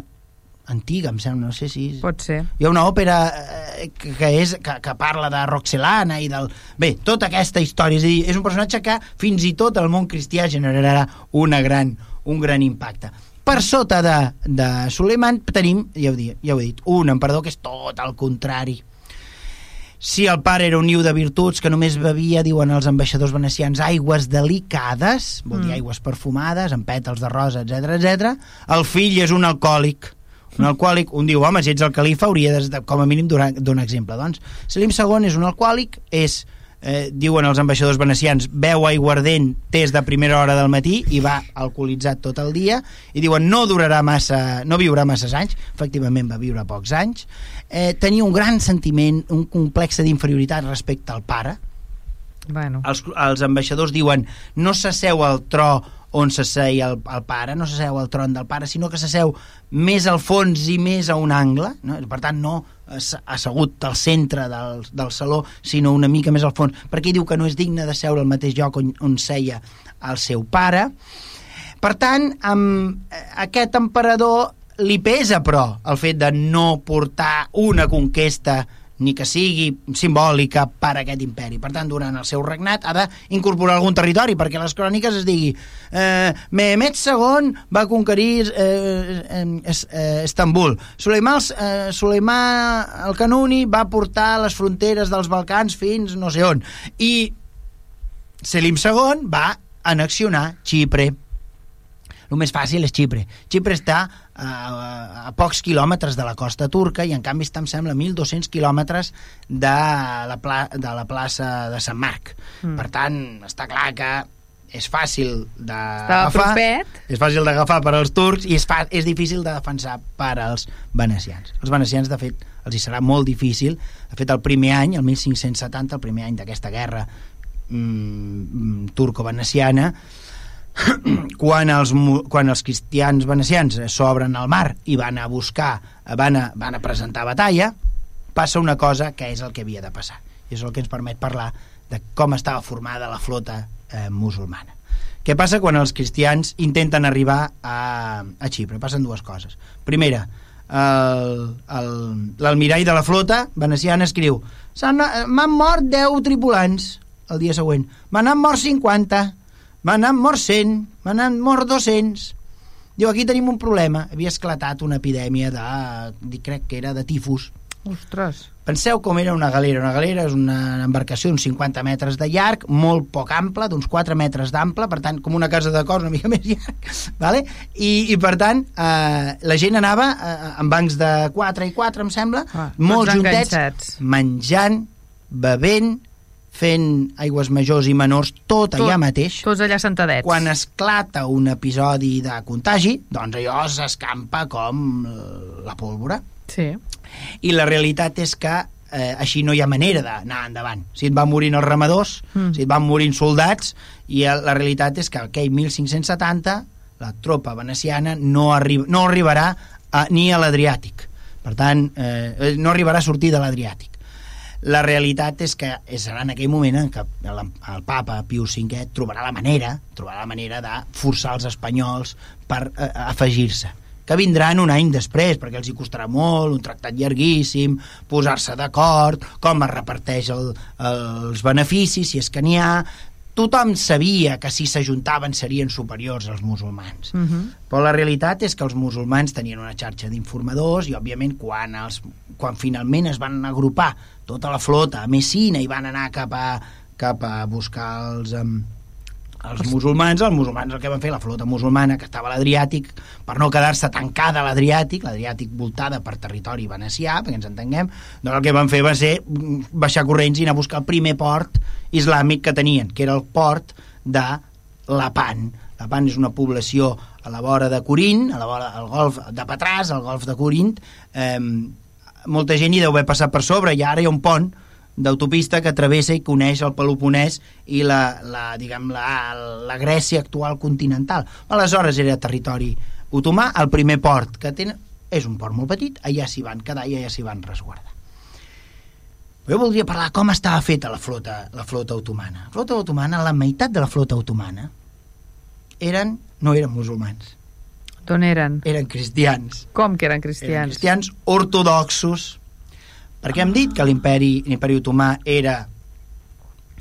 antiga, em sembla, no sé si... Pot ser. Hi ha una òpera eh, que, és, que, que parla de Roxelana i del... Bé, tota aquesta història, és dir, és un personatge que fins i tot el món cristià generarà una gran, un gran impacte. Per sota de, de Suleiman tenim, ja ho, dit, ja ho he dit, un emperador que és tot el contrari, si el pare era un niu de virtuts que només bevia, diuen els ambaixadors venecians, aigües delicades, vol dir mm. aigües perfumades, amb pètals de rosa, etc etc. el fill és un alcohòlic. Un alcohòlic, un diu, home, si ets el califa hauria de, com a mínim donar, donar exemple. Doncs Selim II és un alcohòlic, és eh, diuen els ambaixadors venecians, beu aiguardent des de primera hora del matí i va alcoholitzat tot el dia i diuen no durarà massa, no viurà massa anys, efectivament va viure pocs anys, eh, tenia un gran sentiment, un complex d'inferioritat respecte al pare. Bueno. Els, els ambaixadors diuen no s'asseu al tro on s'asseia el, el pare, no s'asseu al tron del pare, sinó que s'asseu més al fons i més a un angle, no? per tant no assegut al centre del, del saló, sinó una mica més al fons, perquè diu que no és digne de seure al mateix lloc on, on seia el seu pare. Per tant, amb aquest emperador li pesa, però, el fet de no portar una conquesta ni que sigui simbòlica per a aquest imperi. Per tant, durant el seu regnat ha d'incorporar algun territori, perquè les cròniques es digui eh, Mehmet II va conquerir eh, eh, eh, Estambul. Suleimà, eh, Suleimà el Canuni va portar les fronteres dels Balcans fins no sé on. I Selim II va anexionar Xipre el més fàcil és Xipre. Xipre està a, a pocs quilòmetres de la costa turca i en canvi està, em sembla, 1.200 quilòmetres de la, pla, de la plaça de Sant Marc. Mm. Per tant, està clar que és fàcil d'agafar és fàcil d'agafar per als turcs i és, fa, és difícil de defensar per als venecians. Els venecians, de fet, els hi serà molt difícil. De fet, el primer any, el 1570, el primer any d'aquesta guerra mm, turco-veneciana, quan els, quan els cristians venecians s'obren al mar i van a buscar, van a, van a presentar batalla, passa una cosa que és el que havia de passar. I és el que ens permet parlar de com estava formada la flota eh, musulmana. Què passa quan els cristians intenten arribar a, a Xipre? Passen dues coses. Primera, l'almirall de la flota veneciana escriu m'han mort 10 tripulants el dia següent, m'han mort 50 M'han anat mort 100, m'han anat mort 200. Diu, aquí tenim un problema. Havia esclatat una epidèmia de, crec que era de tifus, Ostres. Penseu com era una galera. Una galera és una embarcació d'uns 50 metres de llarg, molt poc ample, d'uns 4 metres d'ample, per tant, com una casa de cos una mica més llarg, vale? I, i per tant, eh, la gent anava eh, en bancs de 4 i 4, em sembla, Ah, molt juntets, enganxats. menjant, bevent, fent aigües majors i menors, tot, Tot. allà mateix. Tots allà sentadets. Quan esclata un episodi de contagi, doncs allò s'escampa com la pólvora. Sí. I la realitat és que eh, així no hi ha manera d'anar endavant. Si et van morint els ramadors, Mm. si et van morint soldats, i la realitat és que aquell 1570 la tropa veneciana no, arri no arribarà a, ni a l'Adriàtic. Per tant, eh, no arribarà a sortir de l'Adriàtic. La realitat és que serà en aquell moment en què el, el papa Pius V trobarà la manera, trobarà la manera de forçar els espanyols per eh, afegir-se que vindran un any després, perquè els hi costarà molt, un tractat llarguíssim, posar-se d'acord, com es reparteix el, els beneficis, si és que n'hi ha... Tothom sabia que si s'ajuntaven serien superiors als musulmans. Uh -huh. Però la realitat és que els musulmans tenien una xarxa d'informadors i, òbviament, quan, els, quan finalment es van agrupar tota la flota a Messina i van anar cap a, cap a buscar els, um, els musulmans, els musulmans el que van fer, la flota musulmana que estava a l'Adriàtic, per no quedar-se tancada a l'Adriàtic, l'Adriàtic voltada per territori venecià, perquè ens entenguem, doncs el que van fer va ser baixar corrents i anar a buscar el primer port islàmic que tenien, que era el port de Lapan. Lapan és una població a la vora de Corint, a la vora del golf de Patràs, al golf de Corint, eh, molta gent hi deu haver passat per sobre, i ara hi ha un pont d'autopista que travessa i coneix el Peloponès i la, la, diguem, la, la Grècia actual continental. Aleshores era territori otomà, el primer port que tenen és un port molt petit, allà s'hi van quedar i allà s'hi van resguardar. Jo voldria parlar com estava feta la flota, la flota otomana. La flota otomana, la meitat de la flota otomana eren, no eren musulmans, D'on eren? eren cristians. Com que eren Eren cristians? cristians ortodoxos, perquè hem dit que l'imperi l'imperi otomà era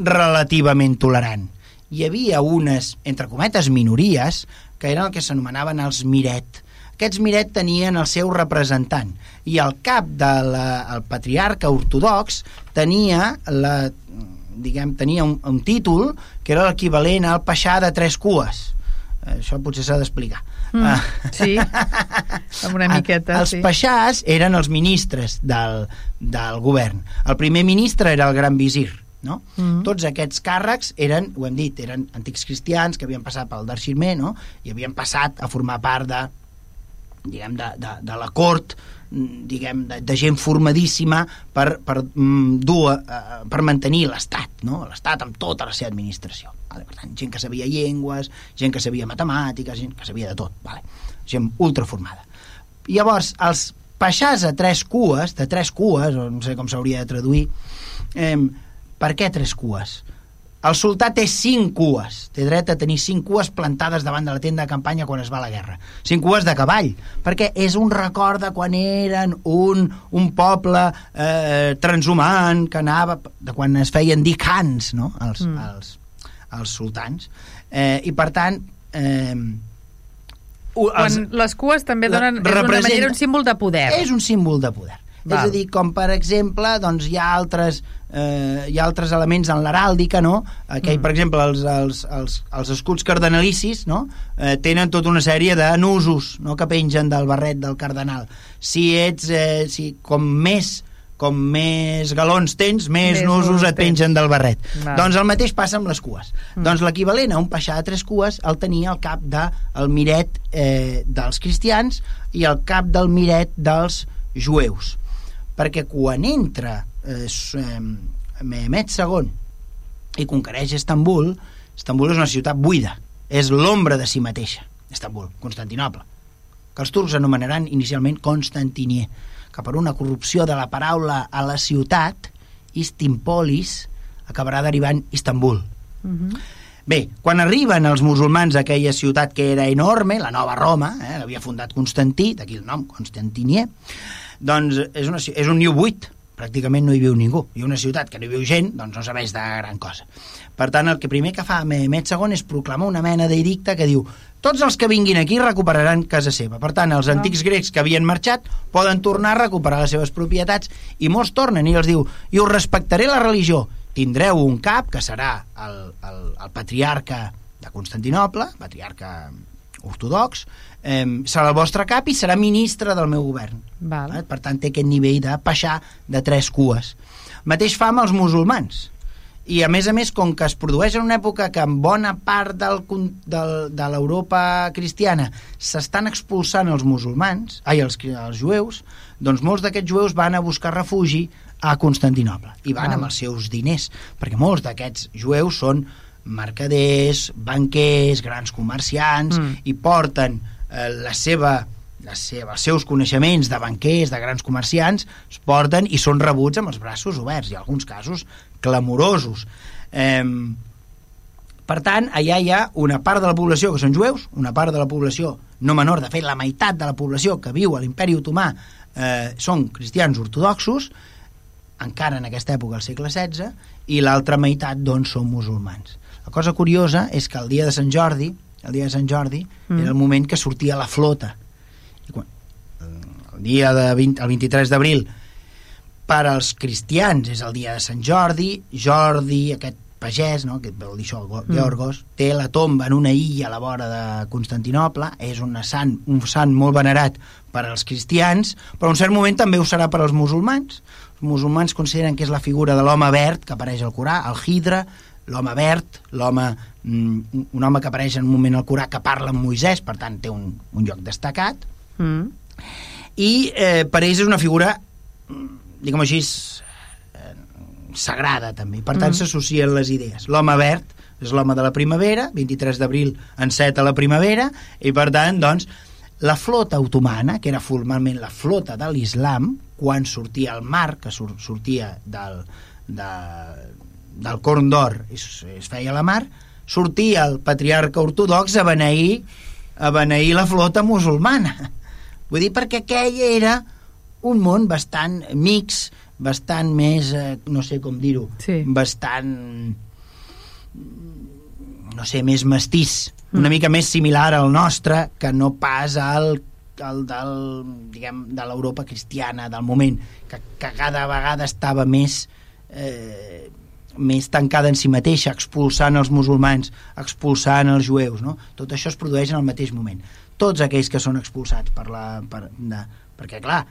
relativament tolerant. Hi havia unes, entre cometes, minories, que eren el que s'anomenaven els Miret. Aquests Miret tenien el seu representant i el cap del el patriarca ortodox tenia la, diguem, tenia un, un títol que era l'equivalent al peixà de tres cues. Això potser s'ha d'explicar. Mm, Ah. sí, amb una miqueta, Els sí. peixàs eren els ministres del, del govern. El primer ministre era el gran visir, no? Mm. Tots aquests càrrecs eren, ho hem dit, eren antics cristians que havien passat pel Darxirmer, no? I havien passat a formar part de diguem, de, de, de la cort diguem, de, de gent formadíssima per, per mm, dur, uh, per mantenir l'Estat, no? l'Estat amb tota la seva administració. Vale? Per tant, gent que sabia llengües, gent que sabia matemàtiques, gent que sabia de tot, vale? gent ultraformada. Llavors, els peixars a tres cues, de tres cues, o no sé com s'hauria de traduir, eh, per què tres cues? El sultà té cinc cues, té dret a tenir cinc cues plantades davant de la tenda de campanya quan es va a la guerra. Cinc cues de cavall, perquè és un record de quan eren un, un poble eh, transhumant que anava, de quan es feien dir khans, no?, els, mm. els, els sultans. Eh, I per tant, eh, Quan els, les cues també donen, és representa- manera un símbol de poder. és un símbol de poder. Val. És a dir, com per exemple, doncs hi ha altres, eh, hi ha altres elements en l'heràldica, no? Aquell, Mm. per exemple, els, els, els, els escuts cardenalicis, no? Eh, tenen tota una sèrie de nusos, no?, que pengen del barret del cardenal. Si ets, eh, si, com més com més galons tens, més, Més nusos et pengen del barret. Val. Doncs el mateix passa amb les cues. Mm. Doncs l'equivalent a un peixà de tres cues el tenia al cap del de, miret eh, dels cristians i al cap del miret dels jueus. Perquè quan entra eh, eh, Mehmet II i conquereix Estambul, Estambul és una ciutat buida, és l'ombra de si mateixa, Estambul, Constantinople, que els turcs anomenaran inicialment Constantinier, que per una corrupció de la paraula a la ciutat, Istimpolis, acabarà derivant Istanbul. Mhm. Bé, quan arriben els musulmans a aquella ciutat que era enorme, la nova Roma, eh, l'havia fundat Constantí, d'aquí el nom, Constantinier, doncs és, una, és un niu buit, pràcticament no hi viu ningú. I una ciutat que no hi viu gent, doncs no serveix de gran cosa. Per tant, el que primer que fa Mehmet II és proclamar una mena d'edicte que diu tots els que vinguin aquí recuperaran casa seva. Per tant, els antics grecs que havien marxat poden tornar a recuperar les seves propietats i molts tornen i els diu i us respectaré la religió. Tindreu un cap que serà el, el, el patriarca de Constantinople, patriarca ortodox, eh, serà el vostre cap i serà ministre del meu govern. Val. Eh? Per tant, té aquest nivell de peixar de tres cues. Mateix fa amb els musulmans. I, a més a més, com que es produeix en una època que en bona part del, del, de l'Europa cristiana s'estan expulsant els musulmans, ai, els, els jueus, doncs molts d'aquests jueus van a buscar refugi a Constantinople i van amb els seus diners, perquè molts d'aquests jueus són mercaders, banquers, grans comerciants Mm. i porten eh, la seva la seva, els seus coneixements de banquers, de grans comerciants, es porten i són rebuts amb els braços oberts, i en alguns casos clamorosos. Eh, per tant, allà hi ha una part de la població que són jueus, una part de la població no menor, de fet la meitat de la població que viu a l'imperi otomà eh, són cristians ortodoxos, encara en aquesta època, al segle XVI, i l'altra meitat, doncs, són musulmans. La cosa curiosa és que el dia de Sant Jordi, el dia de Sant Jordi, Mm. era el moment que sortia la flota. I quan, el dia de 20, el 23 d'abril, per als cristians és el dia de Sant Jordi, Jordi, aquest pagès, no? que vol dir això, Mm. Georgos, té la tomba en una illa a la vora de Constantinople, és una sant, un sant molt venerat per als cristians, però en un cert moment també ho serà per als musulmans. Els musulmans consideren que és la figura de l'home verd que apareix al Corà, el Hidra, l'home verd, l'home mm, un home que apareix en un moment al Corà que parla amb Moisès, per tant té un, un lloc destacat, Mm. i eh, per ells és una figura mm, diguem així eh, sagrada també, per tant Mm. s'associen les idees l'home verd és l'home de la primavera 23 d'abril enceta la primavera i per tant doncs la flota otomana, que era formalment la flota de l'islam, quan sortia al mar, que sur sortia del, de, del Corn d'Or i es, feia a la mar, sortia el patriarca ortodox a beneir, a beneir la flota musulmana. Vull dir, perquè aquell era un món bastant mix, bastant més, eh, no sé com dir-ho, Sí. bastant no sé, més mestís, una Mm. mica més similar al nostre que no pas al, al del, diguem, de l'Europa cristiana del moment, que, que cada vegada estava més eh, més tancada en si mateixa, expulsant els musulmans, expulsant els jueus, no? Tot això es produeix en el mateix moment. Tots aquells que són expulsats per la... Per, de, perquè, clar,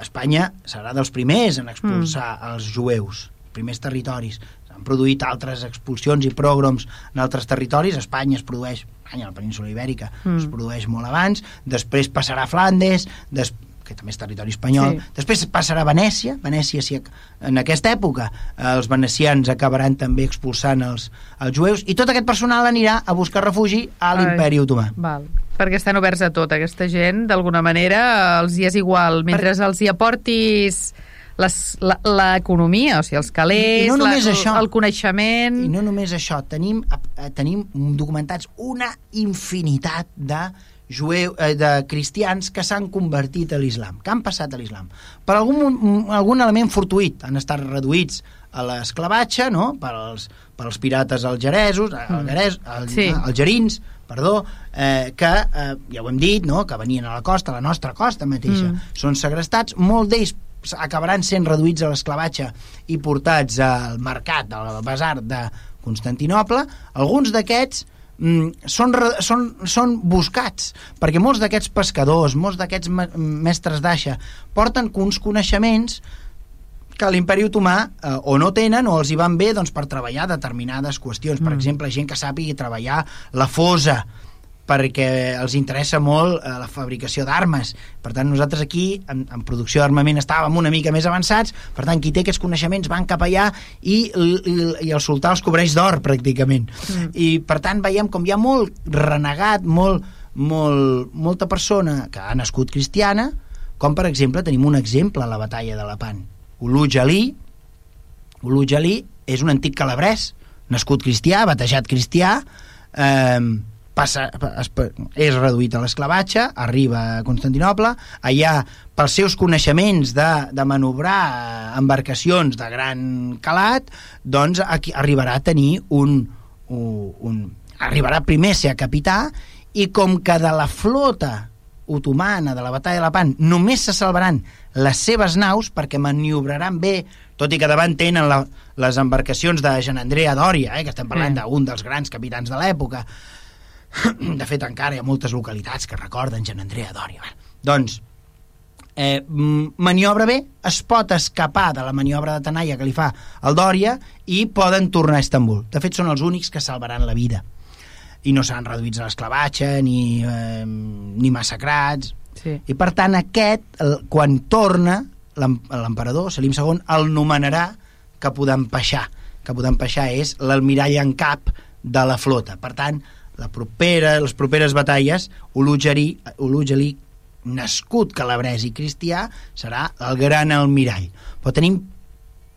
Espanya serà dels primers en expulsar mm. els jueus, primers territoris. S'han produït altres expulsions i progroms en altres territoris. Espanya es produeix, Espanya, la península Ibèrica, Mm. es produeix molt abans, després passarà a Flandes, des, que també és territori espanyol, Sí. després passarà a Venècia, Venècia si, en aquesta època eh, els venecians acabaran també expulsant els, els jueus, i tot aquest personal anirà a buscar refugi a l'imperi otomà. Val. Perquè estan oberts a tot. Aquesta gent, d'alguna manera, els hi és igual. Mentre els hi aportis l'economia, o sigui, els calés, I no només la, això. el coneixement... I no només això, tenim, eh, tenim documentats una infinitat de jueu, eh, de cristians que s'han convertit a l'islam, que han passat a l'islam. Per algun, algun element fortuït, han estat reduïts a l'esclavatge, no?, per als pirates algeresos, Mm. algeres, al, Sí. algerins, perdó, eh, que, eh, ja ho hem dit, no?, que venien a la costa, a la nostra costa mateixa, Mm. són segrestats, molts d'ells acabaran sent reduïts a l'esclavatge i portats al mercat, al basar de Constantinople. Alguns d'aquests són, re- són, són buscats, perquè molts d'aquests pescadors, molts d'aquests me- mestres d'aixa, porten uns coneixements que l'imperi otomà eh, o no tenen o els hi van bé doncs, per treballar determinades qüestions. Per Mm. exemple, gent que sàpigui treballar la fosa, perquè els interessa molt eh, la fabricació d'armes. Per tant, nosaltres aquí, en, en producció d'armament, estàvem una mica més avançats, per tant, qui té aquests coneixements van cap allà i, i, i el sultà els cobreix d'or, pràcticament. Mm. I, per tant, veiem com hi ha molt renegat, molt, molt, molta persona que ha nascut cristiana, com, per exemple, tenim un exemple a la batalla de Lepant. Uluj Ali, Uluj Ali és un antic calabrès, nascut cristià, batejat cristià, eh, passa, es, és reduït a l'esclavatge, arriba a Constantinople, allà pels seus coneixements de, de manobrar embarcacions de gran calat, doncs aquí arribarà a tenir un, un, un arribarà primer a ser capità i com que de la flota otomana de la batalla de Lepant només se salvaran les seves naus perquè maniobraran bé, tot i que davant tenen la, les embarcacions de Jean Andrea Dòria, eh, que estem parlant mm. d'un dels grans capitans de l'època. De fet, encara hi ha moltes localitats que recorden Jean Andrea Dòria. Doncs, eh, maniobra bé, es pot escapar de la maniobra de Tanaia que li fa el Dòria i poden tornar a Estambul. De fet, són els únics que salvaran la vida i no seran reduïts a l'esclavatge ni, eh, ni massacrats Sí. i per tant aquest, el, quan torna l'em- l'emperador Selim II el nomenarà Capodan Paixà Capodan Paixà és l'almirall en cap de la flota per tant la propera, les properes batalles Ulujalí, Ulujalí nascut calabrès i cristià serà el gran almirall. Però tenim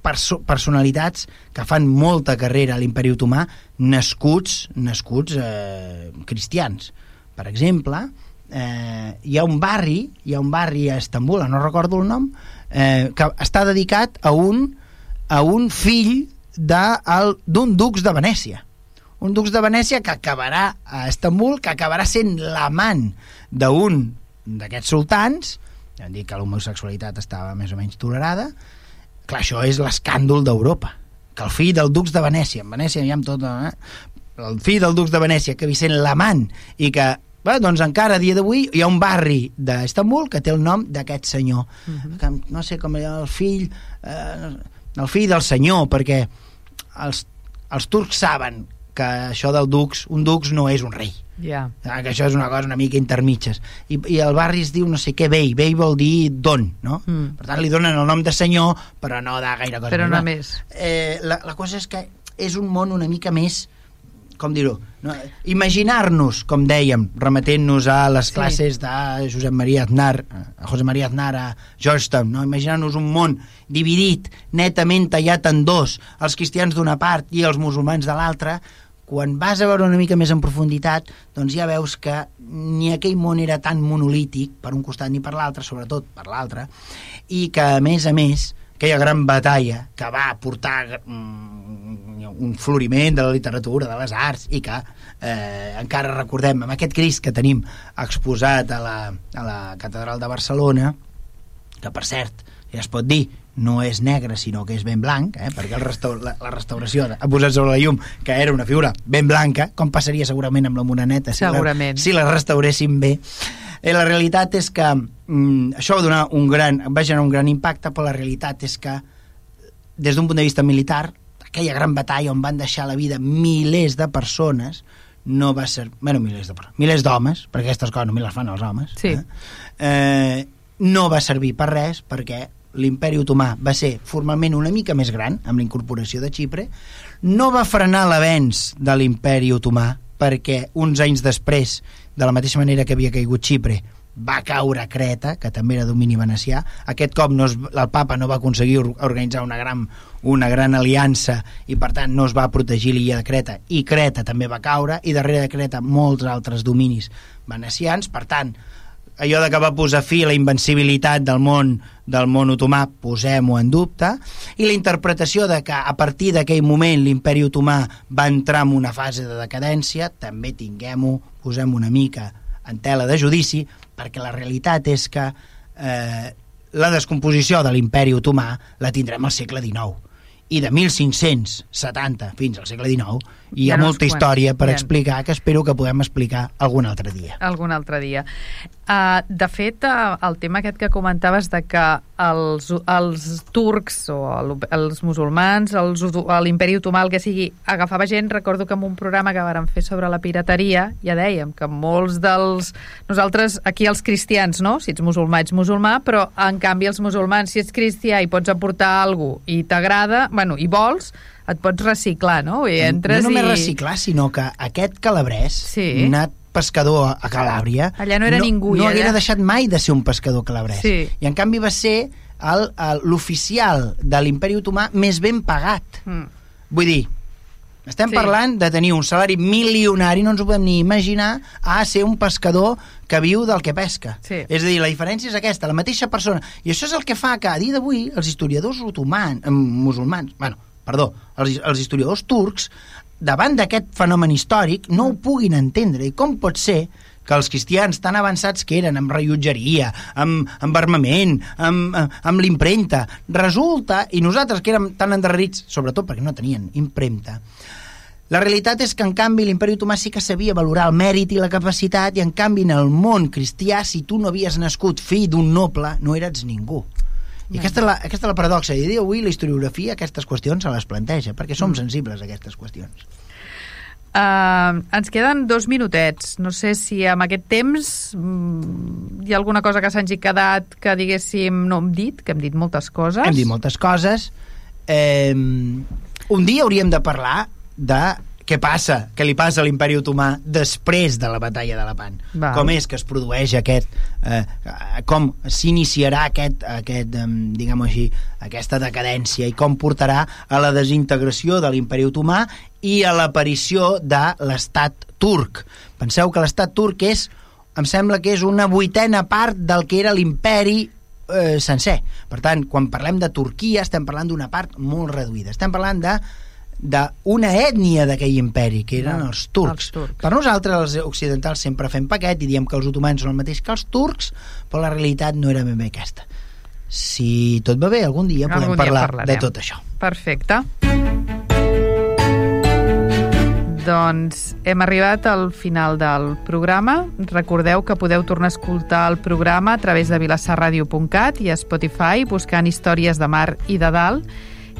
perso personalitats que fan molta carrera a l'imperi otomà nascuts nascuts eh, cristians. Per exemple eh, hi ha un barri hi ha un barri a Estambul, no recordo el nom eh, que està dedicat a un a un fill d'un dux de Venècia un dux de Venècia que acabarà a Estambul, que acabarà sent l'amant d'un d'aquests sultans, ja dit que l'homosexualitat estava més o menys tolerada, clar, això és l'escàndol d'Europa, que el fill del dux de Venècia, en Venècia hi ha tot, eh? el fill del dux de Venècia, que vi sent l'amant, i que, bé, doncs encara a dia d'avui hi ha un barri d'Estambul que té el nom d'aquest senyor, uh -huh. que no sé com era el fill, eh, el fill del senyor, perquè els, els turcs saben que això del dux, un dux no és un rei, Ja. Ah, que això és una cosa una mica intermitges I, i el barri es diu no sé què vell vell vol dir don no? Mm. per tant li donen el nom de senyor però no de gaire cosa Però no més. eh, la, la cosa és que és un món una mica més com dir-ho, no? imaginar-nos, com dèiem, remetent-nos a les Sí. classes de Josep Maria Aznar, a José María Aznar a Georgetown, no? imaginar-nos un món dividit, netament tallat en dos, els cristians d'una part i els musulmans de l'altra, quan vas a veure una mica més en profunditat, doncs ja veus que ni aquell món era tan monolític per un costat ni per l'altre, sobretot per l'altre, i que, a més a més, aquella gran batalla que va portar mm, un floriment de la literatura, de les arts, i que eh, encara recordem amb aquest Crist que tenim exposat a la, a la Catedral de Barcelona, que per cert, ja es pot dir, no és negre sinó que és ben blanc, eh? perquè el restaur la, la restauració ha posat sobre la llum que era una figura ben blanca, com passaria segurament amb la Moreneta si, Segurament. la, si la restauréssim bé. Eh, la realitat és que mm, això va, donar un gran, va generar un gran impacte, però la realitat és que des d'un punt de vista militar, aquella gran batalla on van deixar la vida milers de persones, no va ser... Bueno, milers de persones, milers d'homes, perquè aquestes coses només les fan els homes. Sí. Eh? Eh, no va servir per res perquè l'imperi otomà va ser formalment una mica més gran amb la incorporació de Xipre no va frenar l'avenç de l'imperi otomà perquè uns anys després de la mateixa manera que havia caigut Xipre va caure Creta, que també era domini venecià. Aquest cop no es, el papa no va aconseguir or- organitzar una gran, una gran aliança i per tant no es va protegir l'illa de Creta i Creta també va caure i darrere de Creta molts altres dominis venecians. Per tant, allò de que va posar fi a la invencibilitat del món del món otomà, posem-ho en dubte, i la interpretació de que a partir d'aquell moment l'imperi otomà va entrar en una fase de decadència, també tinguem-ho, posem una mica en tela de judici, perquè la realitat és que eh, la descomposició de l'imperi otomà la tindrem al segle XIX i de 1570 fins al segle XIX hi Ja ha no molta història per ja. explicar que espero que podem explicar algun altre dia. algun altre dia. Uh, de fet, uh, el tema aquest que comentaves de que els, els turcs o el, els musulmans, l'imperi otomà, el que sigui, agafava gent, recordo que en un programa que vàrem fer sobre la pirateria, ja dèiem que molts dels... Nosaltres, aquí els cristians, no? Si ets musulmà, ets musulmà, però en canvi els musulmans, si ets cristià i pots aportar alguna i t'agrada, bueno, i vols, et pots reciclar, no? I entres no només i... reciclar, sinó que aquest calabrès, Sí. anat pescador a Calàbria... Allà no era ningú, No i allà- deixat mai de ser un pescador calabrès. Sí. I en canvi va ser l'oficial de l'imperi otomà més ben pagat. Mm. Vull dir, Estem Sí. sí. parlant de tenir un salari milionari, no ens ho podem ni imaginar, a ser un pescador que viu del que pesca. Sí. És a dir, la diferència és aquesta, la mateixa persona. I això és el que fa que a dia d'avui els historiadors otomans, eh, musulmans, bueno, perdó, els, els historiadors turcs, davant d'aquest fenomen històric, no ho puguin entendre. I com pot ser que els cristians tan avançats que eren amb rellotgeria, amb, amb armament, amb, amb, l'impremta, resulta, i nosaltres que érem tan endarrerits, sobretot perquè no tenien impremta, la realitat és que, en canvi, l'imperi otomà sí que sabia valorar el mèrit i la capacitat, i, en canvi, en el món cristià, si tu no havies nascut fill d'un noble, no eres ningú. I aquesta és, la, aquesta és la paradoxa. I a dia d'avui la historiografia aquestes qüestions se les planteja, perquè som sensibles a aquestes qüestions. Uh, ens queden dos minutets. No sé si amb aquest temps mm, hi ha alguna cosa que s'hagi quedat que diguéssim no hem dit, que hem dit moltes coses. Hem dit moltes coses. Eh, un dia hauríem de parlar de què passa, què li passa a l'imperi otomà després de la batalla de Lepant. Val. Com és que es produeix aquest... Eh, com s'iniciarà aquest, aquest eh, diguem-ho així, aquesta decadència i com portarà a la desintegració de l'imperi otomà i a l'aparició de l'estat turc. Penseu que l'estat turc és, em sembla que és una vuitena part del que era l'imperi eh, sencer. Per tant, quan parlem de Turquia estem parlant d'una part molt reduïda. Estem parlant de d'una ètnia d'aquell imperi, que eren els turcs. els turcs. Per nosaltres, els occidentals, sempre fem paquet i diem que els otomans són el mateix que els turcs, però la realitat no era ben bé aquesta. Si tot va bé, algun dia podem Algun dia parlar parlarem. de tot això. Perfecte. Doncs hem arribat al final del programa. Recordeu que podeu tornar a escoltar el programa a través de vilassarradio.cat i a Spotify buscant històries de mar i de dalt.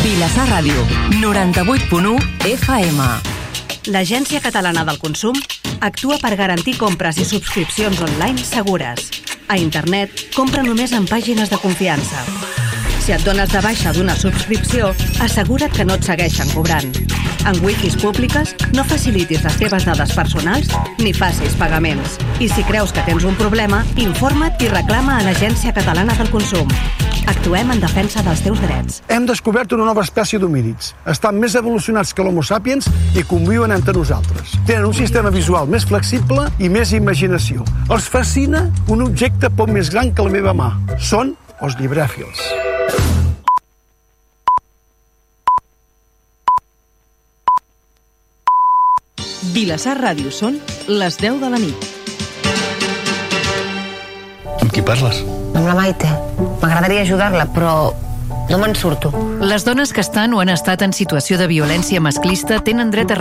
Vilassar Ràdio, 98.1 FM. L'Agència Catalana del Consum actua per garantir compres i subscripcions online segures. A internet, compra només en pàgines de confiança. Si et dones de baixa d'una subscripció, assegura't que no et segueixen cobrant. En wikis públiques, no facilitis les teves dades personals ni facis pagaments. I si creus que tens un problema, informa't i reclama a l'Agència Catalana del Consum. Actuem en defensa dels teus drets. Hem descobert una nova espècie d'homínids. Estan més evolucionats que l'Homo sapiens i conviuen entre nosaltres. Tenen un sistema visual més flexible i més imaginació. Els fascina un objecte poc més gran que la meva mà. Són els llibrèfils. Vilassar Ràdio són les 10 de la nit. Amb qui parles? Amb la Maite. M'agradaria ajudar-la, però no me'n surto. Les dones que estan o han estat en situació de violència masclista tenen dret a